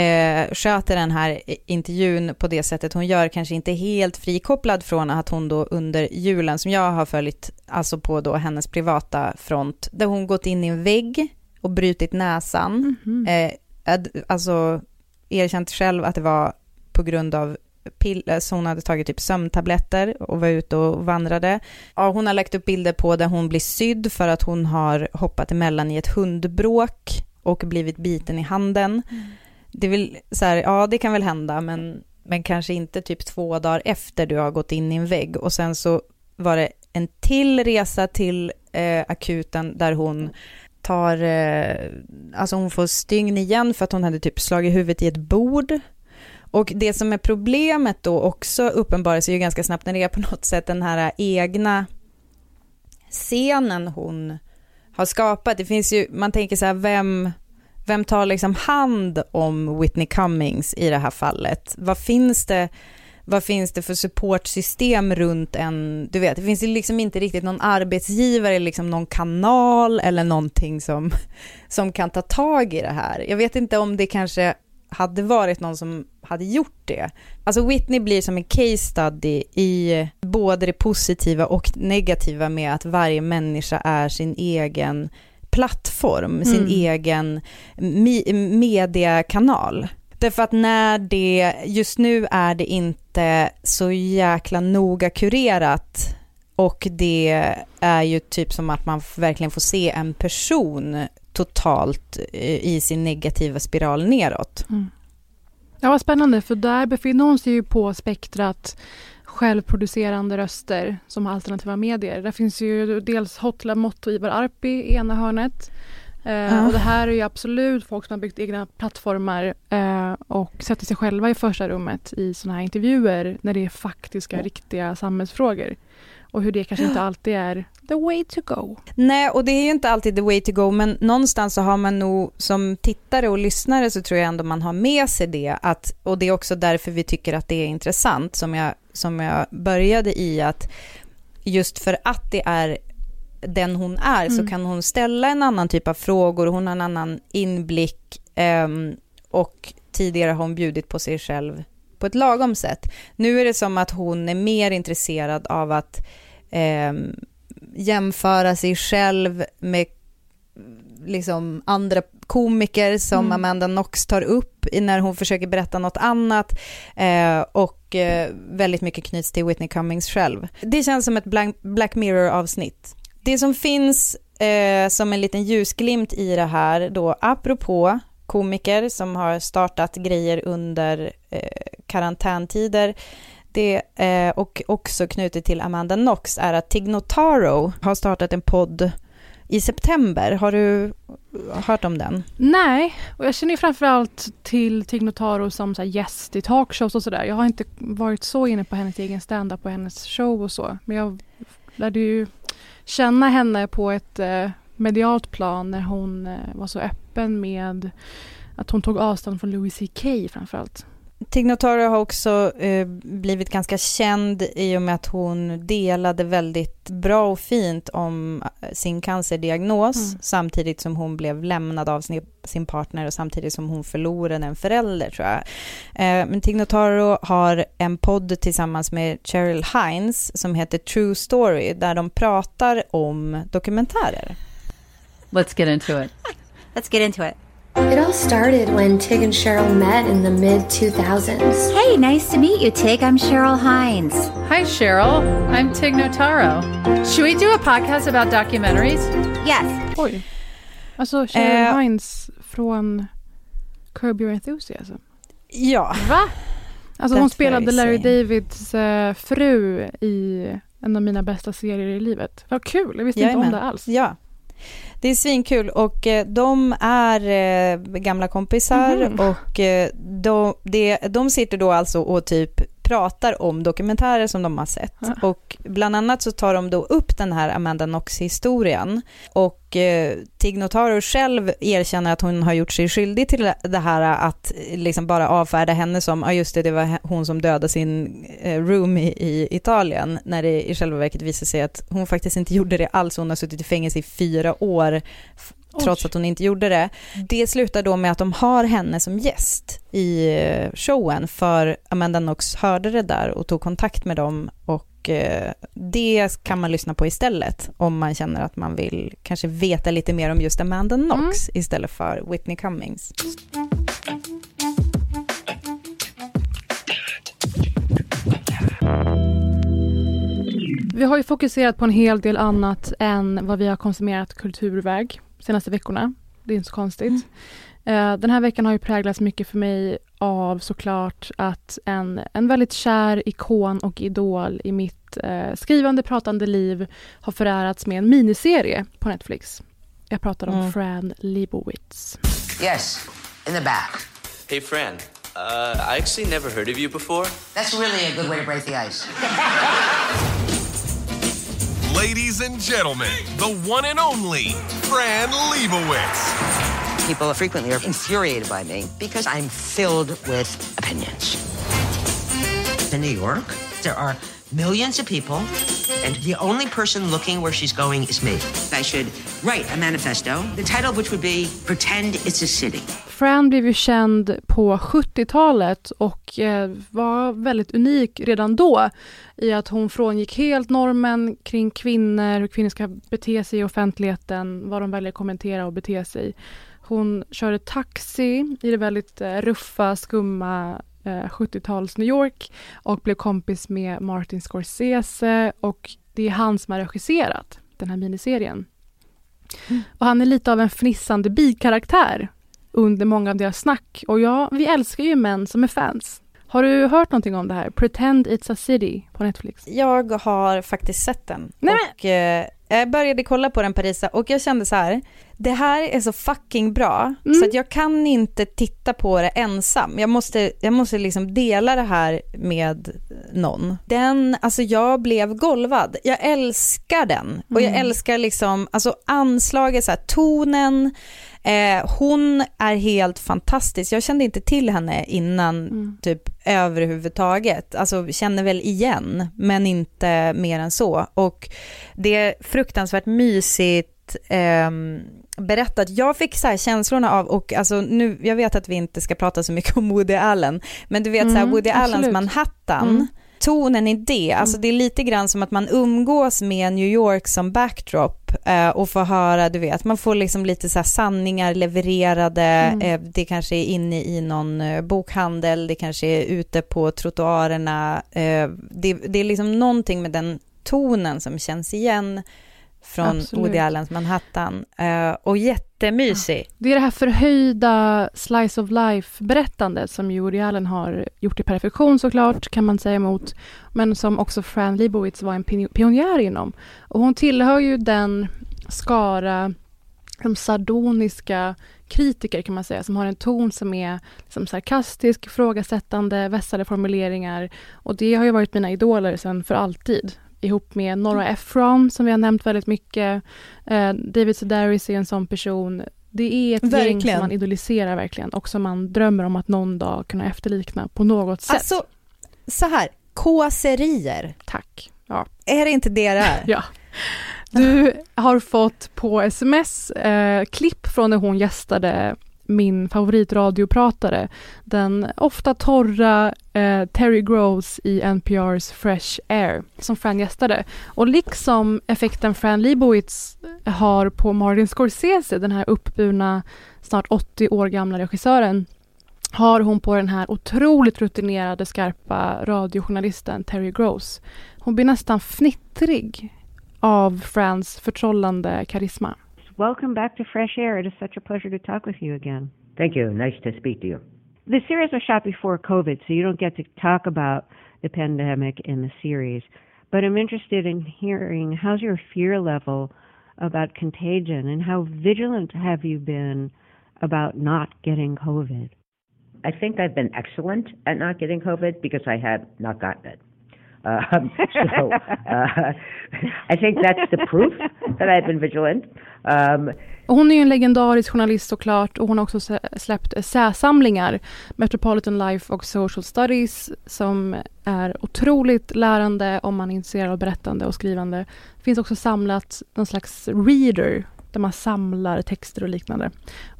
eh, sköter den här intervjun på det sättet hon gör kanske inte helt frikopplad från att hon då under julen som jag har följt, alltså på då hennes privata front, där hon gått in i en vägg och brutit näsan. Mhm. Eh, ad- alltså erkänt själv att det var på grund av piller, så hon hade tagit typ sömntabletter och var ute och vandrade. Ja, hon har lagt upp bilder på där hon blir sydd för att hon har hoppat emellan i ett hundbråk och blivit biten i handen. Det är väl så här, ja det kan väl hända, men, men kanske inte typ två dagar efter du har gått in i en vägg. Och sen så var det en till resa till eh, akuten där hon tar, eh, alltså hon får stygn igen för att hon hade typ slagit huvudet i ett bord. Och det som är problemet då också uppenbarar sig ju ganska snabbt när det är på något sätt den här egna scenen hon har skapat. Det finns ju, man tänker så här, vem, vem tar liksom hand om Whitney Cummings i det här fallet? Vad finns det, vad finns det för supportsystem runt en, du vet, det finns ju liksom inte riktigt någon arbetsgivare, liksom någon kanal eller någonting som, som kan ta tag i det här. Jag vet inte om det kanske hade varit någon som hade gjort det. Alltså Whitney blir som en case study i både det positiva och negativa med att varje människa är sin egen plattform, sin Mm. egen mi- mediakanal. Därför att när det, just nu är det inte så jäkla noga kurerat och det är ju typ som att man verkligen får se en person totalt eh, i sin negativa spiral neråt. Ja, vad spännande, för där befinner hon sig ju på spektrat självproducerande röster som har alternativa medier. Där finns ju dels Hotla Motto och Ivar Arpi i ena hörnet. Eh, Ja. Och det här är ju absolut folk som har byggt egna plattformar eh, och sätter sig själva i första rummet i sådana här intervjuer när det är faktiska, riktiga samhällsfrågor. Och hur det kanske inte alltid är the way to go. Nej, och det är ju inte alltid the way to go, men någonstans så har man nog som tittare och lyssnare så tror jag ändå man har med sig det, att, och det är också därför vi tycker att det är intressant, som jag, som jag började i, att just för att det är den hon är så Mm. kan hon ställa en annan typ av frågor, hon har en annan inblick ehm, och tidigare har hon bjudit på sig själv på ett lagom sätt. Nu är det som att hon är mer intresserad av att ehm, jämföra sig själv med liksom andra komiker som Mm. Amanda Knox tar upp när hon försöker berätta något annat eh, och eh, väldigt mycket knyts till Whitney Cummings själv. Det känns som ett Black, Black Mirror-avsnitt. Det som finns eh, som en liten ljusglimt i det här då, apropå komiker som har startat grejer under eh, karantäntider, det, eh, och också knutet till Amanda Knox är att Tignotaro har startat en podd i september. Har du hört om den? Nej, och jag känner ju framförallt till Tignotaro som så här gäst i talkshows och sådär. Jag har inte varit så inne på hennes egen standup och hennes show och så. Men jag lärde ju känna henne på ett eh, medialt plan när hon eh, var så öppen med att hon tog avstånd från Louis CK framförallt. Tig Notaro har också eh, blivit ganska känd i och med att hon delade väldigt bra och fint om eh, sin cancerdiagnos Mm. samtidigt som hon blev lämnad av sin, sin partner och samtidigt som hon förlorade en förälder tror jag. Eh, men Tig Notaro har en podd tillsammans med Cheryl Hines som heter True Story där de pratar om dokumentärer. Let's get into it. Let's get into it. It all started when Tig and Cheryl met in the mid 2000s. Hey, nice to meet you, Tig. I'm Cheryl Hines. Hi, Cheryl. I'm Tig Notaro. Should we do a podcast about documentaries? Yes. Oj. Alltså Cheryl Eh. Hines från Curb Your Enthusiasm. Ja. Va? Alltså hon That's spelade very Larry. Davids eh, fru i en av mina bästa serier i livet. Vad kul, jag visste inte om Jajamän. det alls. Ja. Det är svinkul och eh, de är eh, gamla kompisar Mhm. och eh, de, det, de sitter då alltså och typ pratar om dokumentärer som de har sett. Ja. Och bland annat så tar de då upp den här Amanda Knox-historien. Och eh, Tig Notaro själv erkänner att hon har gjort sig skyldig till det här att eh, liksom bara avfärda henne som, ja just det, det var hon som dödade sin eh, roomie i Italien, när det i själva verket visar sig att hon faktiskt inte gjorde det alls. Hon har suttit i fängelse i fyra år trots Oj. att hon inte gjorde det. Det slutar då med att de har henne som gäst i eh, showen för Amanda Knox hörde det där och tog kontakt med dem och eh, det kan man lyssna på istället om man känner att man vill kanske veta lite mer om just Amanda Knox istället för Whitney Cummings. Vi har ju fokuserat på en hel del annat än vad vi har konsumerat kulturväg senaste veckorna. Det är inte så konstigt. Eh, Den här veckan har ju präglats mycket för mig av såklart att en, en väldigt kär ikon och idol i mitt eh, skrivande, pratande liv har förärats med en miniserie på Netflix. Jag pratar om Mm. Fran Lebowitz. Yes, in the back. Hey, Fran. Uh, I actually never heard of you before. That's really a good way to break the ice. Ladies and gentlemen, the one and only Fran Lebowitz. People frequently are infuriated by me because I'm filled with opinions. In New York, there are millions of people, and the only person looking where she's going is me. I should write a manifesto, the title of which would be Pretend It's a City. Fran blev ju känd på 70-talet och eh, var väldigt unik redan då i att hon frångick helt normen kring kvinnor, hur kvinnor ska bete sig i offentligheten, vad de väljer att kommentera och bete sig. Hon körde taxi i det väldigt eh, ruffa, skumma eh, 70-tals New York och blev kompis med Martin Scorsese och det är han som har regisserat den här miniserien. Och han är lite av en fnissande bikaraktär under många av deras snack. Och ja, vi älskar ju män som är fans. Har du hört någonting om det här? Pretend It's a City på Netflix. Jag har faktiskt sett den. Nej, och, eh, jag började kolla på den Parisa och jag kände så här, det här är så fucking bra så att jag kan inte titta på det ensam. Jag måste, jag måste liksom dela det här med någon. Den, alltså jag blev golvad. Jag älskar den och jag Mm. älskar liksom, alltså anslaget, så här, tonen, Eh, hon är helt fantastisk. Jag kände inte till henne innan Mm. typ överhuvudtaget. Alltså känner väl igen, men inte mer än så. Och det är fruktansvärt mysigt ehm, berättat. Jag fick så här känslorna av, och alltså nu, jag vet att vi inte ska prata så mycket om Woody Allen, men du vet så här, Mm, Woody Allens absolut. Manhattan, Mm. tonen i det, alltså det är lite grann som att man umgås med New York som backdrop eh, och får höra, du vet, man får liksom lite så sanningar levererade, Mm. eh, det kanske är inne i någon eh, bokhandel, det kanske är ute på trottoarerna, det, det är liksom någonting med den tonen som känns igen från Absolut. Woody Allens Manhattan och jättemysig. Det är det här förhöjda slice of life-berättandet som ju Woody Allen har gjort i perfektion såklart, kan man säga emot, men som också Fran Lebowitz var en pionjär inom. Och hon tillhör ju den skara de sardoniska kritiker kan man säga, som har en ton som är liksom sarkastisk, ifrågasättande, vässade formuleringar. Och det har ju varit mina idoler sedan för alltid. Ihop med Nora Ephron som vi har nämnt väldigt mycket. Eh, David Sedaris är en sån person. Det är ett gäng Verkligen. som man idoliserar verkligen och som man drömmer om att någon dag kunna efterlikna på något sätt. Alltså, så här, kåserier. Tack. Ja. Är det inte det det är? Ja. Du har fått på sms eh, klipp från när hon gästade min favoritradiopratare, den ofta torra eh, Terry Groves i NPRs Fresh Air, som Fran gästade. Och liksom effekten Fran Lebowitz eh, har på Martin Scorsese, den här uppburna, snart 80 år gamla regissören, har hon på den här otroligt rutinerade, skarpa radiojournalisten Terry Groves. Hon blir nästan fnittrig av Frans förtrollande karisma. Welcome back to Fresh Air. It is such a pleasure to talk with you again. Thank you. Nice to speak to you. The series was shot before COVID, so you don't get to talk about the pandemic in the series. But I'm interested in hearing how's your fear level about contagion and how vigilant have you been about not getting COVID? I think I've been excellent at not getting COVID because I have not gotten it. Um, so uh, I think that's the proof that I've been vigilant. Um, hon är ju en legendarisk journalist såklart och hon har också släppt essäsamlingar, Metropolitan Life och Social Studies, som är otroligt lärande om man är intresserad av berättande och skrivande. Det finns också samlat någon slags reader, där man samlar texter och liknande.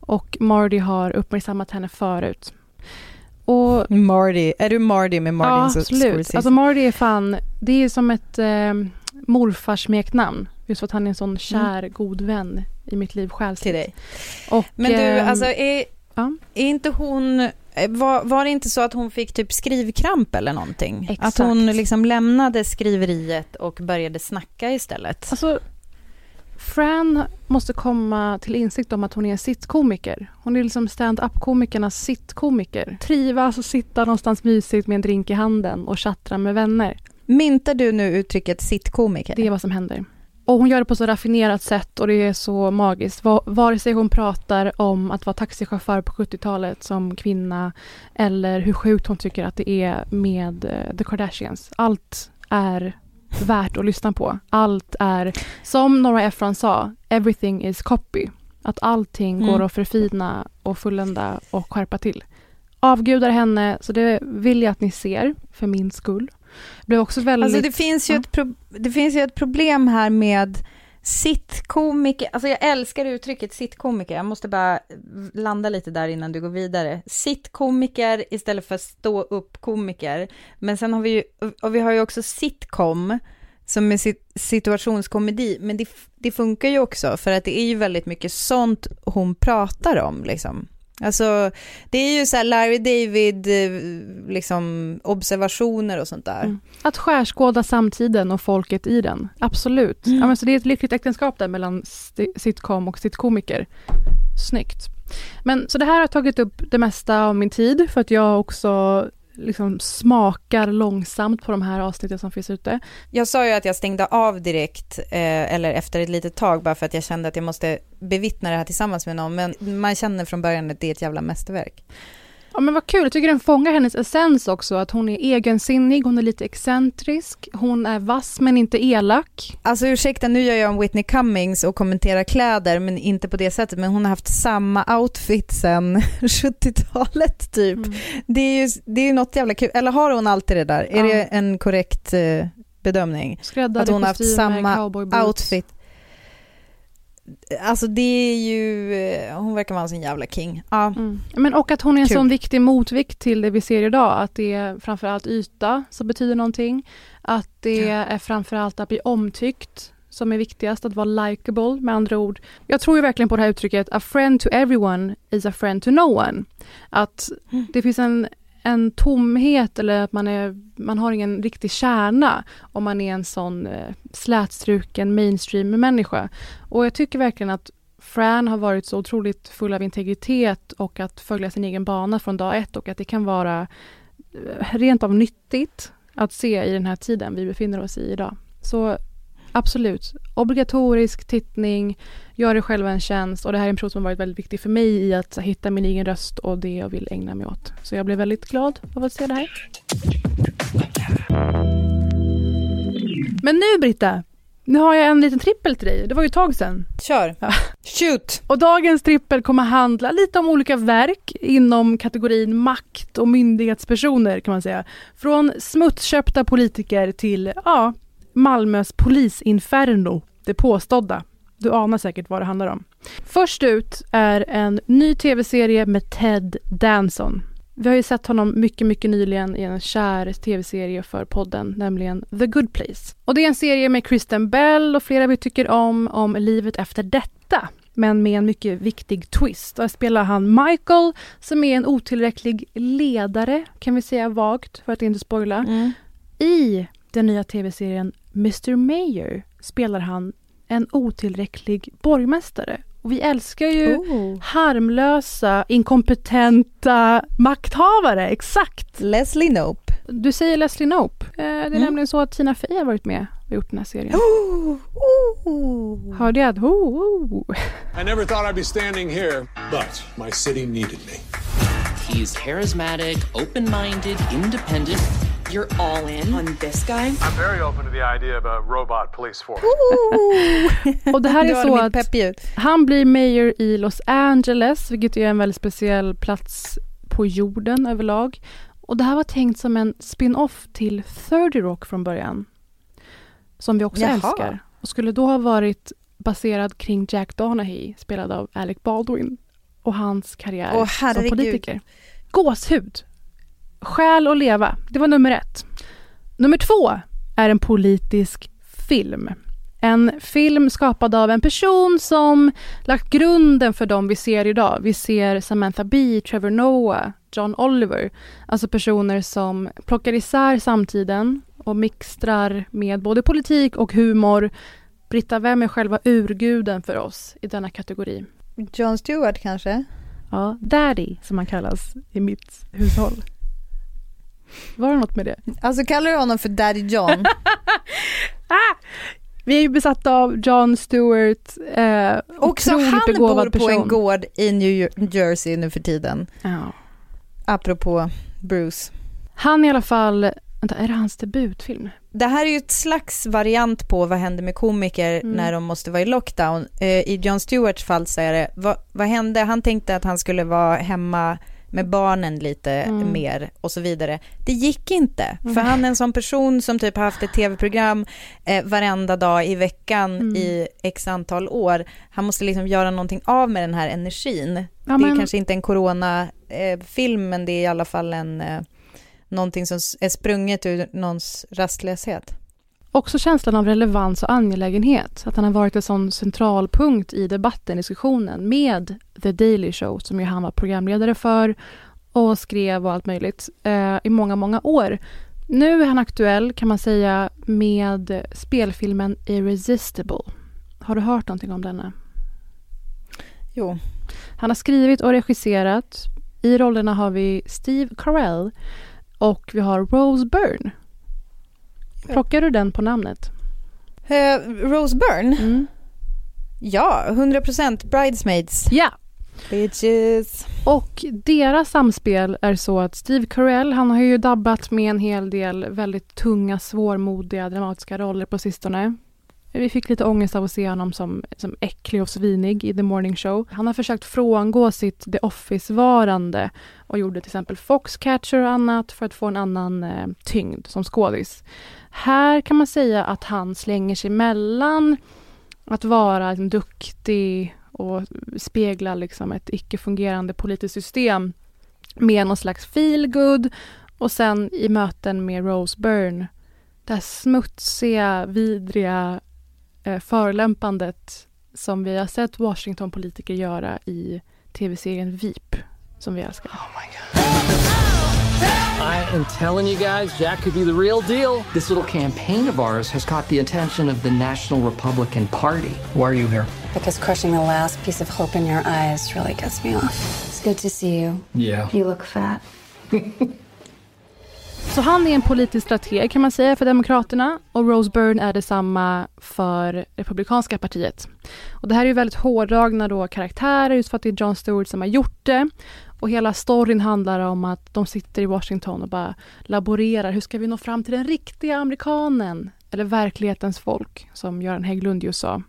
Och Marty har uppmärksammat henne förut. Och Marty, är du Marty med Martin ja, absolut. Scorsese? Alltså Marty är fan, det är som ett eh, morfars smeknamn. Just för att han är en sån kär, god vän i mitt liv själsligt. Till dig. Och, Men du, ehm, alltså är, ja. är inte hon, var, var det inte så att hon fick typ skrivkramp eller någonting? Exakt. Att hon liksom lämnade skriveriet och började snacka istället? Alltså, Fran måste komma till insikt om att hon är en sittkomiker. Hon är liksom stand-up-komikernas sittkomiker. Trivas och sitta någonstans mysigt med en drink i handen och chattra med vänner. Myntar du nu uttrycket sittkomiker? Det är vad som händer. Och hon gör det på så raffinerat sätt och det är så magiskt. Va- Vare sig hon pratar om att vara taxichaufför på 70-talet som kvinna eller hur sjukt hon tycker att det är med eh, The Kardashians. Allt är värt att lyssna på. Allt är, som Nora Ephron sa, everything is copy. Att allting Mm. går att förfina och fullända och skärpa till. Avgudar henne, så det vill jag att ni ser för min skull. Det blev också väldigt... Alltså det finns, ju Ja. ett pro- det finns ju ett problem här med sittkomiker. Alltså jag älskar uttrycket sittkomiker. Jag måste bara landa lite där innan du går vidare. Sittkomiker istället för stå upp komiker. Men sen har vi ju, och vi har ju också sitcom som är situationskomedi. Men det, det funkar ju också för att det är ju väldigt mycket sånt hon pratar om liksom. Alltså, det är ju så här Larry David, eh, liksom observationer och sånt där. Mm. Att skärskåda samtiden och folket i den. Absolut. Mm. Ja, men så det är ett lyckligt äktenskap där mellan sitcom och sitkomiker. Snyggt. Men så det här har tagit upp det mesta av min tid för att jag också liksom smakar långsamt på de här avsnitten som finns ute. Jag sa ju att jag stängde av direkt, eh, eller efter ett litet tag, bara för att jag kände att jag måste bevittna det här tillsammans med någon. Men man känner från början att det är ett jävla mästerverk. Ja men vad kul, jag tycker den fångar hennes essens också. Att hon är egensinnig, hon är lite excentrisk, hon är vass men inte elak. Alltså ursäkta, nu gör jag en Whitney Cummings och kommenterar kläder, men inte på det sättet. Men hon har haft samma outfit sen 70-talet typ. Mm. Det är ju det är något jävla kul. Eller har hon alltid det där? Är Ja. det en korrekt eh, bedömning? Skräddade Att hon har haft samma outfit. Alltså det är ju, eh, hon verkar vara en sån jävla king. Ja. Mm. Men och att hon är en Kul. sån viktig motvikt till det vi ser idag. Att det är framförallt yta som betyder någonting. Att det är framförallt att bli omtyckt som är viktigast, att vara likable med andra ord. Jag tror ju verkligen på det här uttrycket a friend to everyone is a friend to no one. Att det finns en, en tomhet eller att man, är, man har ingen riktig kärna om man är en sån eh, slätstruken mainstream-människa. Och jag tycker verkligen att Fran har varit så otroligt full av integritet och att följa sin egen bana från dag ett och att det kan vara eh, rent av nyttigt att se i den här tiden vi befinner oss i idag. Så absolut, obligatorisk tittning, gör dig själv en tjänst och det här är en person som har varit väldigt viktig för mig i att hitta min egen röst och det jag vill ägna mig åt. Så jag blev väldigt glad av att se det här. Men nu Britta, nu har jag en liten trippel till dig. Det var ju ett tag sedan. Kör. Ja. Shoot! Och dagens trippel kommer handla lite om olika verk inom kategorin makt och myndighetspersoner kan man säga. Från smutsköpta politiker till, ja, Malmös polisinferno, det påstådda. Du anar säkert vad det handlar om. Först ut är en ny tv-serie med Ted Danson. Vi har ju sett honom mycket, mycket nyligen i en kär tv-serie för podden, nämligen The Good Place. Och det är en serie med Kristen Bell och flera vi tycker om, om livet efter detta. Men med en mycket viktig twist. Där spelar han Michael, som är en otillräcklig ledare, kan vi säga vagt, för att inte spoila. Mm. I den nya tv-serien Mr Mayor spelar han en otillräcklig borgmästare. Och vi älskar ju Oh. harmlösa, inkompetenta makthavare. Exakt! Leslie Knope. Du säger Leslie Knope. Eh, Det är Mm. nämligen så att Tina Fey har varit med och gjort den här serien. Oh, oh. Hörde jag? Oh, oh. I never thought I'd be standing here, but my city needed me. He's charismatic, open minded, independent. You're all in on this guy? I'm very open to the idea of a robot police force. Och det här är så att han blir mayor i Los Angeles, vilket är en väldigt speciell plats på jorden överlag. Och det här var tänkt som en spin-off till 30 Rock från början. Som vi också Jaha. älskar. Och skulle då ha varit baserad kring Jack Donaghy, spelad av Alec Baldwin. Och hans karriär Åh, som politiker. Gåshud. Själ och leva. Det var nummer ett. Nummer två är en politisk film. En film skapad av en person som lagt grunden för dem vi ser idag. Vi ser Samantha Bee, Trevor Noah, John Oliver. Alltså personer som plockar isär samtiden och mixtrar med både politik och humor. Britta, vem är själva urguden för oss i denna kategori? Jon Stewart kanske? Ja, Daddy som han kallas i mitt hushåll. Var det något med det? Alltså kallar du honom för Daddy John? Vi är ju besatta av John Stewart, eh, Också han bor på person. en gård i New Jersey nu för tiden. Ja. Apropå Bruce. Han i alla fall, vänta, är det hans debutfilm? Det här är ju ett slags variant på vad händer med komiker Mm. när de måste vara i lockdown. Eh, I Jon Stewarts fall så är det, vad, vad hände? Han tänkte att han skulle vara hemma med barnen lite Mm. mer och så vidare. Det gick inte, Mm. för han är en sån person som typ har haft ett tv-program eh, varenda dag i veckan Mm. i x antal år. Han måste liksom göra någonting av med den här energin. Ja, det är men- kanske inte en corona-film, men det är i alla fall en, eh, någonting som är sprunget ur någons rastlöshet. Också känslan av relevans och angelägenhet. Att han har varit en sån centralpunkt i debatten, diskussionen med The Daily Show som ju han var programledare för och skrev och allt möjligt eh, i många, många år. Nu är han aktuell kan man säga med spelfilmen Irresistible. Har du hört någonting om denna? Jo. Han har skrivit och regisserat. I rollerna har vi Steve Carell och vi har Rose Byrne. Plockar du den på namnet? Eh, Rose Byrne? Mm. Ja, 100% Bridesmaids. Ja. Bitches. Och deras samspel är så att Steve Carell, han har ju dabbat med en hel del väldigt tunga, svårmodiga, dramatiska roller på sistone. Vi fick lite ångest av att se honom som, som äcklig och svinig i The Morning Show. Han har försökt frångå sitt The Office-varande och gjorde till exempel Foxcatcher och annat för att få en annan eh, tyngd som skådis. Här kan man säga att han slänger sig mellan att vara liksom, duktig och spegla liksom, ett icke-fungerande politiskt system med någon slags feelgood och sen i möten med Rose Byrne det här smutsiga, vidriga eh, förolämpandet som vi har sett Washington-politiker göra i tv-serien Veep, som vi älskar. I am telling you guys, Jack could be the real deal. This little campaign of ours has caught the attention of the National Republican Party. Why are you here? Because crushing the last piece of hope in your eyes really gets me off. It's good to see you. Yeah. You look fat. Så han är en politisk strateg kan man säga för Demokraterna och Rose Byrne är detsamma för Republikanska partiet. Och det här är ju väldigt hårdragna då karaktärer just för att det är John Stewart som har gjort det. Och hela storyn handlar om att de sitter i Washington och bara laborerar. Hur ska vi nå fram till den riktiga amerikanen? Eller verklighetens folk, som Göran Hägglund ju sa.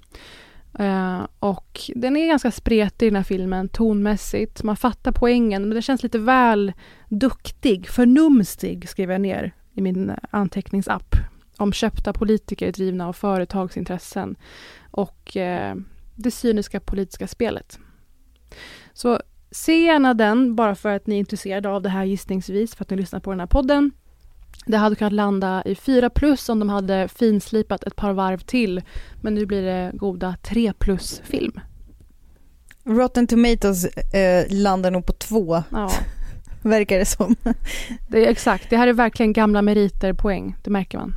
Uh, och den är ganska spretig den här filmen, tonmässigt. Man fattar poängen, men den känns lite väl duktig. Förnumstig skrev jag ner i min anteckningsapp. Om köpta politiker drivna av företagsintressen och uh, det cyniska politiska spelet. Så se gärna den, bara för att ni är intresserade av det här gissningsvis, för att ni lyssnar på den här podden. Det hade kunnat landa i 4 plus om de hade finslipat ett par varv till. Men nu blir det goda 3 plus film. Rotten Tomatoes eh, landar nog på två. Ja. Verkar det som. Det är exakt, det här är verkligen gamla meriter poäng, det märker man.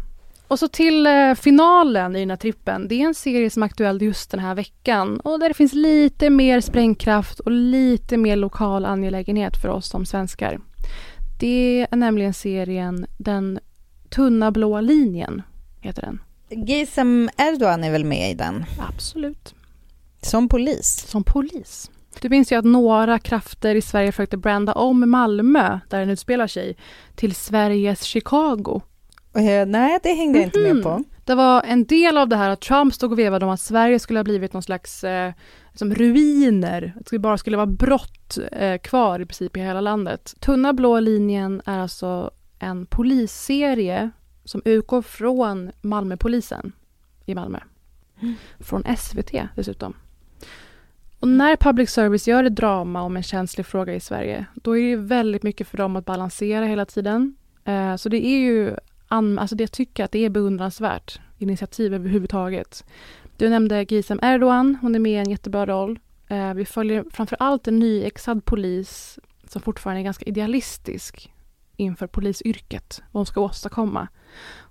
Och så till eh, finalen i den här trippen. Det är en serie som är aktuell just den här veckan och där det finns lite mer sprängkraft och lite mer lokal angelägenhet för oss som svenskar. Det är nämligen serien Den tunna blå linjen, heter den. Gizem Erdogan är väl med i den? Absolut. Som polis? Som polis. Du minns ju att några krafter i Sverige försökte branda om Malmö, där den utspelar sig, till Sveriges Chicago. Eh, nej, det hängde jag inte med på. Det var en del av det här att Trump stod och vevade om att Sverige skulle ha blivit någon slags eh, liksom ruiner. Att det bara skulle vara brott eh, kvar i princip i hela landet. Tunna blå linjen är alltså en polisserie som utgår från Malmöpolisen i Malmö. Från SVT dessutom. Och när public service gör ett drama om en känslig fråga i Sverige, då är det väldigt mycket för dem att balansera hela tiden. Eh, så det är ju, alltså det jag tycker att det är beundransvärt initiativ överhuvudtaget. Du nämnde Gizem Erdogan, hon är med i en jättebra roll. Eh, vi följer framför allt en nyexad polis som fortfarande är ganska idealistisk inför polisyrket, vad hon ska åstadkomma.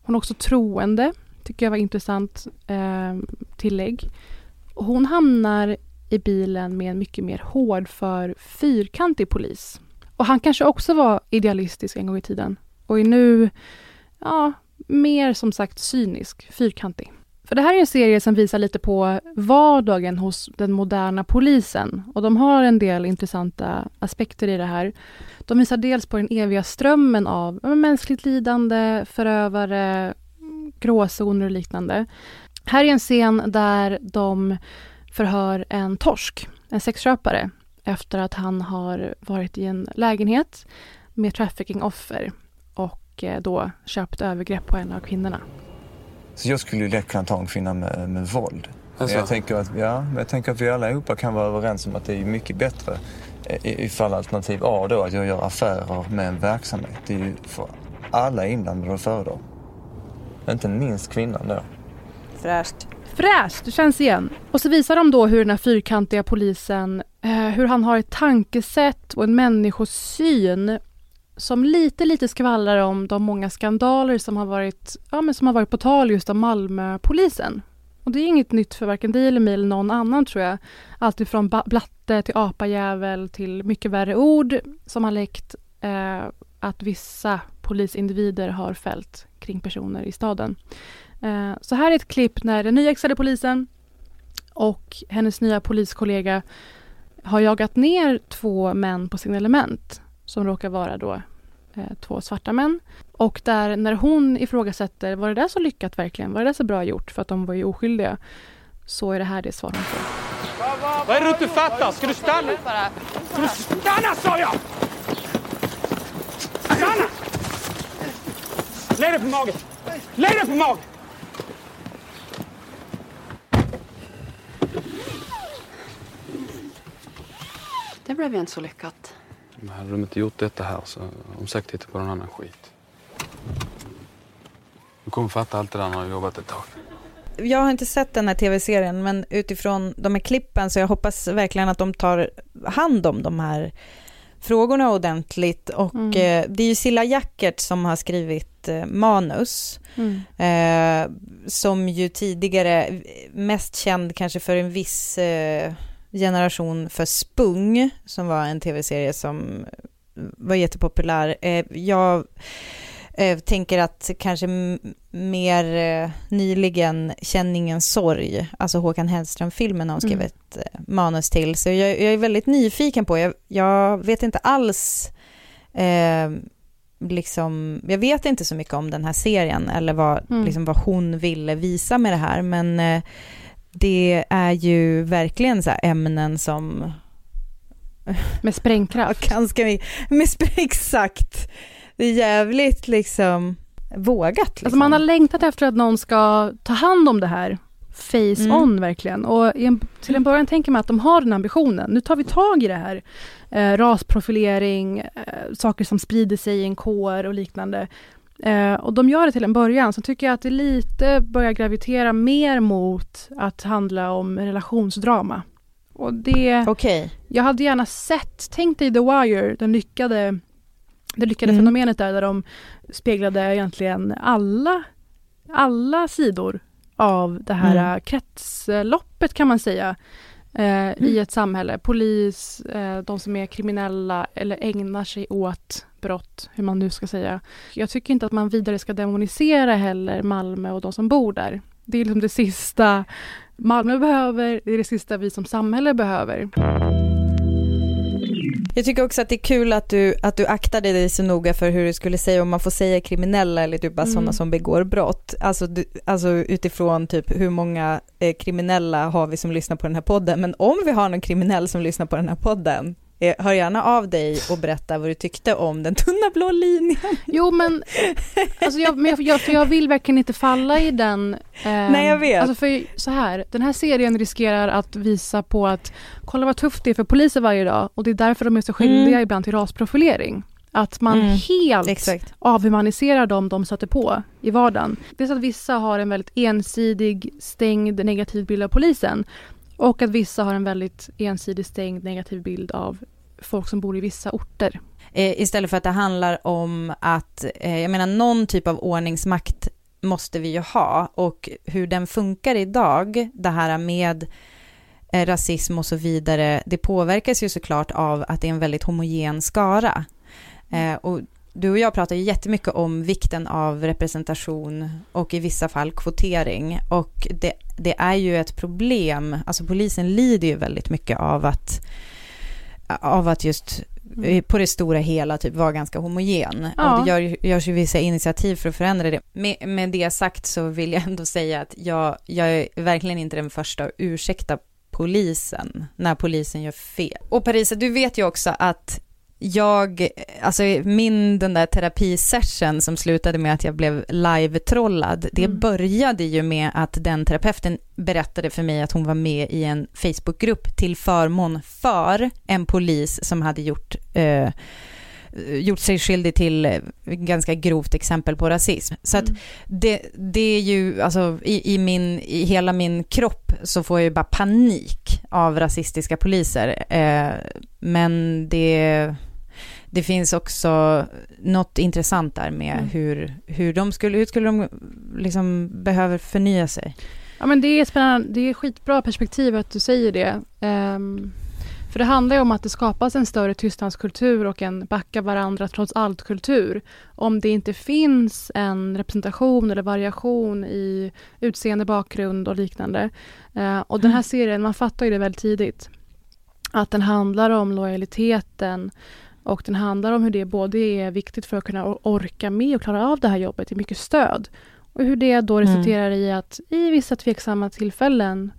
Hon är också troende, tycker jag var intressant eh, tillägg. Hon hamnar i bilen med en mycket mer hård för fyrkantig polis. Och han kanske också var idealistisk en gång i tiden och är nu, ja, mer som sagt cynisk, fyrkantig. För det här är en serie som visar lite på vardagen hos den moderna polisen och de har en del intressanta aspekter i det här. De visar dels på den eviga strömmen av mänskligt lidande, förövare, gråzoner och liknande. Här är en scen där de förhör en torsk, en sexköpare, efter att han har varit i en lägenhet med trafficking-offer och eh, då köpt övergrepp på en av kvinnorna. Så jag skulle ju lätt kunna ta en kvinna med, med våld. Men Alltså? jag, tänker att, ja, men jag tänker att vi allihopa kan vara överens om att det är mycket bättre i- ifall alternativ A då, att jag gör affärer med en verksamhet. Det är ju för alla inblandade att föredra. Inte minst kvinnan då. Fräscht. Fräscht, det känns igen. Och så visar de då hur den här fyrkantiga polisen, eh, hur han har ett tankesätt och en människosyn som lite, lite skvallrar om de många skandaler som har varit, ja, men som har varit på tal just av Malmöpolisen. Och det är inget nytt för varken dig eller mig eller någon annan tror jag. Allt ifrån blatte till apajävel till mycket värre ord som har läckt eh, att vissa polisindivider har fällt kring personer i staden. Eh, så här är ett klipp när den nyexade polisen och hennes nya poliskollega har jagat ner två män på signalement som råkar vara då eh, två svarta män. Och där när hon ifrågasätter, var det där så lyckat verkligen? Var det där så bra gjort? För att de var ju oskyldiga. Så är det här det svar hon får. Vad är det du inte fattar? Ska du stanna? Ska du stanna sa jag! Stanna! Lägg dig på magen! Lägg dig på magen! Det blev ju inte så lyckat. Men hade de inte gjort detta här så hade de säkert hittat på någon annan skit. Du kommer fatta allt det där när du har jobbat ett tag. Jag har inte sett den här tv-serien, men utifrån de här klippen så jag hoppas verkligen att de tar hand om de här frågorna ordentligt. Och Mm. eh, det är ju Silla Jackert som har skrivit eh, manus. Mm. Eh, som ju tidigare, mest känd kanske för en viss eh, generation för Spung, som var en tv-serie som var jättepopulär. Eh, jag eh, tänker att kanske mer eh, nyligen Känningens sorg, alltså Håkan Hellström-filmen har hon Mm. skrivit eh, manus till. Så jag, jag är väldigt nyfiken på, jag, jag vet inte alls eh, liksom, jag vet inte så mycket om den här serien eller vad, Mm. liksom vad hon ville visa med det här, men eh, det är ju verkligen så ämnen som... Med sprängkraft. Ganska mycket. Med exakt. Det är jävligt liksom vågat. Liksom. Alltså man har längtat efter att någon ska ta hand om det här face Mm. on verkligen. Och en, till en början tänker man att de har den ambitionen. Nu tar vi tag i det här. Eh, rasprofilering, eh, saker som sprider sig i en kår och liknande. Eh, och de gör det till en början. Så tycker jag att det lite börjar gravitera mer mot att handla om relationsdrama. Och det... Okej. Jag hade gärna sett, tänk dig The Wire, den lyckade, det lyckade Mm. fenomenet där, där de speglade egentligen alla, alla sidor av det här mm. kretsloppet kan man säga. Eh, I ett samhälle. Polis, eh, de som är kriminella eller ägnar sig åt brott, hur man nu ska säga. Jag tycker inte att man vidare ska demonisera heller Malmö och de som bor där. Det är liksom det sista Malmö behöver, det är det sista vi som samhälle behöver. Jag tycker också att det är kul att du, att du aktade dig så noga för hur du skulle säga om man får säga kriminella eller typ bara Mm. sådana som begår brott. Alltså, du, alltså utifrån typ hur många eh, kriminella har vi som lyssnar på den här podden. Men om vi har någon kriminell som lyssnar på den här podden, eh, hör gärna av dig och berätta vad du tyckte om den tunna blå linjen. Jo men, alltså jag, men jag, jag, för jag vill verkligen inte falla i den. Eh, Nej, jag vet. Alltså för så här, den här serien riskerar att visa på att kolla vad tufft det är för poliser varje dag och det är därför de är så skyldiga Mm. ibland till rasprofilering. Att man Mm, helt exakt. avhumaniserar dem de sätter på i vardagen. Det är så att vissa har en väldigt ensidig, stängd, negativ bild av polisen och att vissa har en väldigt ensidig, stängd, negativ bild av folk som bor i vissa orter. Eh, istället för att det handlar om att, eh, jag menar någon typ av ordningsmakt måste vi ju ha och hur den funkar idag, det här med eh, rasism och så vidare, det påverkas ju såklart av att det är en väldigt homogen skara. Och du och jag pratar ju jättemycket om vikten av representation och i vissa fall kvotering. Och det, det är ju ett problem, alltså polisen lider ju väldigt mycket av att, av att just eh, på det stora hela typ vara ganska homogen. Ja. Och det gör, görs ju vissa initiativ för att förändra det. Med, med det sagt så vill jag ändå säga att jag, jag är verkligen inte den första att ursäkta polisen när polisen gör fel. Och Parisa, du vet ju också att jag, alltså min den där terapisession som slutade med att jag blev live-trollad, det Mm. började ju med att den terapeuten berättade för mig att hon var med i en Facebookgrupp till förmån för en polis som hade gjort eh, gjort sig skyldig till ganska grovt exempel på rasism. Så att det, det är ju, alltså i, i, min, i hela min kropp så får jag ju bara panik av rasistiska poliser. Eh, men det, det finns också något intressant där med Mm. hur, hur de skulle, hur skulle de liksom behöver förnya sig. Ja men det är spännande, det är skitbra perspektiv att du säger det. Ehm, för det handlar ju om att det skapas en större tystnadskultur och en backa varandra trots allt-kultur. Om det inte finns en representation eller variation i utseende, bakgrund och liknande. Eh, och den här serien, man fattar ju det väldigt tidigt. Att den handlar om lojaliteten och den handlar om hur det både är viktigt för att kunna orka med och klara av det här jobbet, det är mycket stöd. Och hur det då resulterar mm. i att i vissa tveksamma tillfällen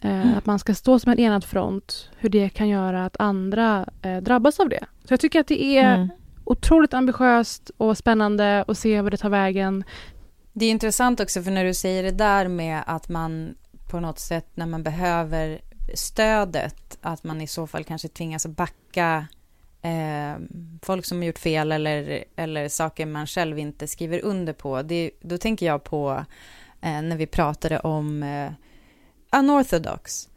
eh, mm. att man ska stå som en enad front, hur det kan göra att andra eh, drabbas av det. Så jag tycker att det är mm. otroligt ambitiöst och spännande att se vad det tar vägen. Det är intressant också för när du säger det där med att man på något sätt när man behöver stödet, att man i så fall kanske tvingas backa eh, folk som har gjort fel eller, eller saker man själv inte skriver under på. Det, då tänker jag på eh, när vi pratade om eh, unorthodox.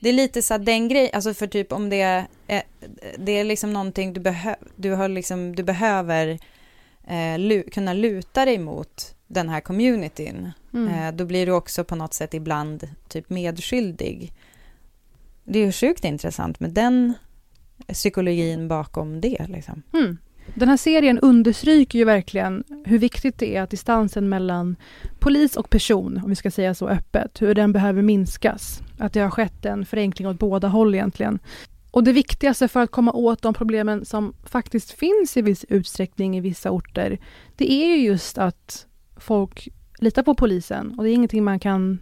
Det är lite så att den grej, alltså för typ om det är, det är liksom någonting du, behö, du, har liksom, du behöver eh, lu, kunna luta dig mot den här communityn. Mm. Eh, då blir du också på något sätt ibland typ medskyldig. Det är ju sjukt intressant med den psykologin bakom det. Liksom. Mm. Den här serien understryker ju verkligen hur viktigt det är att distansen mellan polis och person, om vi ska säga så öppet, hur den behöver minskas. Att det har skett en förenkling åt båda håll egentligen. Och det viktigaste för att komma åt de problemen som faktiskt finns i viss utsträckning i vissa orter, det är ju just att folk litar på polisen och det är ingenting man kan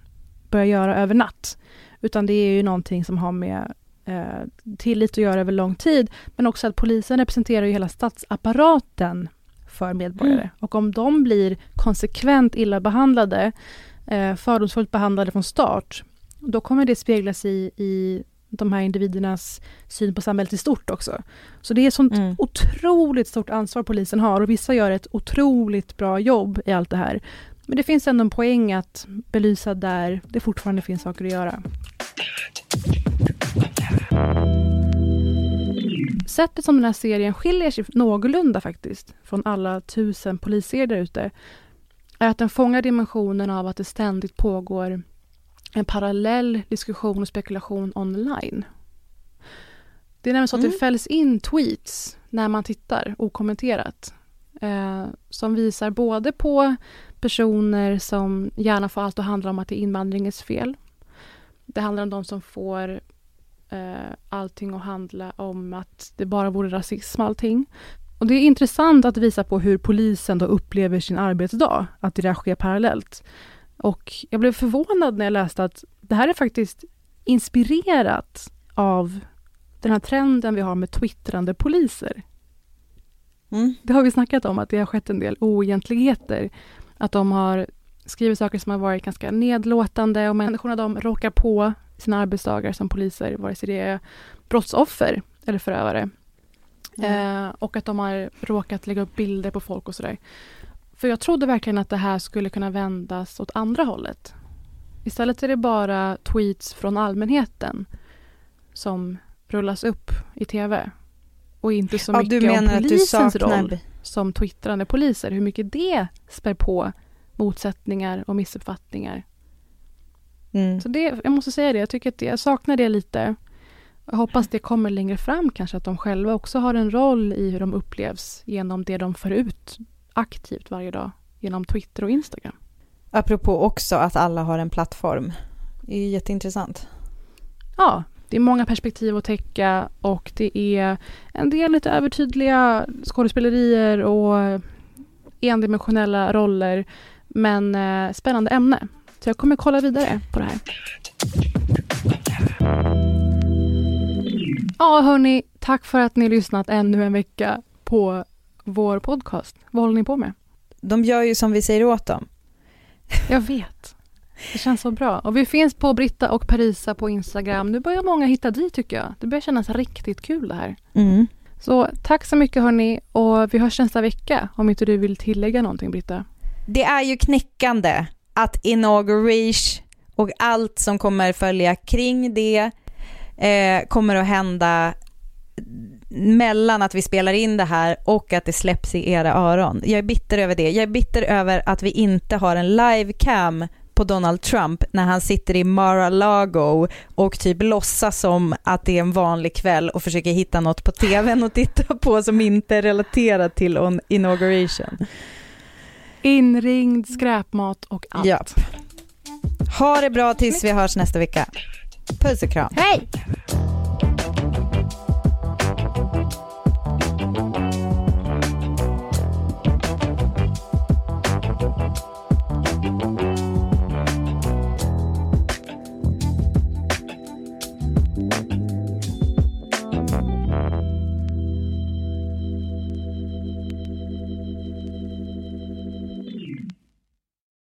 börja göra över natt. Utan det är ju någonting som har med eh, tillit att göra över lång tid. Men också att polisen representerar ju hela statsapparaten för medborgare. Mm. Och om de blir konsekvent illa behandlade, eh, fördomsfullt behandlade från start, då kommer det speglas i, i de här individernas syn på samhället i stort också. Så det är ett sånt mm. otroligt stort ansvar polisen har och vissa gör ett otroligt bra jobb i allt det här. Men det finns ändå en poäng att belysa där det fortfarande finns saker att göra. Sättet som den här serien skiljer sig någorlunda faktiskt från alla tusen polisserier där ute är att den fångar dimensionen av att det ständigt pågår en parallell diskussion och spekulation online. Det är nämligen så att mm. det fälls in tweets när man tittar okommenterat. Eh, som visar både på personer som gärna får allt att handla om att det är invandringens fel. Det handlar om de som får eh, allting att handla om att det bara vore rasism allting. Och det är intressant att visa på hur polisen då upplever sin arbetsdag, att det där sker parallellt. Och jag blev förvånad när jag läste att det här är faktiskt inspirerat av den här trenden vi har med twittrande poliser. Mm. Det har vi snackat om, att det har skett en del oegentligheter. Att de har skrivit saker som har varit ganska nedlåtande och människorna de råkar på sina arbetsdagar som poliser, vare sig det är brottsoffer eller förövare. Mm. Eh, och att de har råkat lägga upp bilder på folk och sådär. För jag trodde verkligen att det här skulle kunna vändas åt andra hållet. Istället är det bara tweets från allmänheten som rullas upp i tv. Och inte så ja, mycket om polisens roll som twittrande poliser. Hur mycket det spär på motsättningar och missuppfattningar. Mm. Så det, jag måste säga det, jag tycker att det, jag saknar det lite. Jag hoppas det kommer längre fram kanske, att de själva också har en roll i hur de upplevs genom det de för ut aktivt varje dag genom Twitter och Instagram. Apropå också att alla har en plattform. Det är jätteintressant. Ja, det är många perspektiv att täcka och det är en del lite övertydliga skådespelerier och endimensionella roller. Men eh, spännande ämne. Så jag kommer kolla vidare på det här. Ja, hörni, tack för att ni lyssnat ännu en vecka på vår podcast. Vad håller ni på med? De gör ju som vi säger åt dem. Jag vet. Det känns så bra. Och vi finns på Britta och Parisa på Instagram. Nu börjar många hitta dit tycker jag. Det börjar kännas riktigt kul det här. Mm. Så tack så mycket hörni och vi hörs nästa vecka om inte du vill tillägga någonting Britta. Det är ju knäckande att inauguration och allt som kommer följa kring det eh, kommer att hända mellan att vi spelar in det här och att det släpps i era öron. Jag är bitter över det. Jag är bitter över att vi inte har en livecam på Donald Trump när han sitter i Mar-a-Lago och typ låtsas som att det är en vanlig kväll och försöker hitta något på tvn och titta på som inte är relaterat till inauguration. Inringd, skräpmat och allt. Ja. Ha det bra tills vi hörs nästa vecka. Puss och kram. Hej!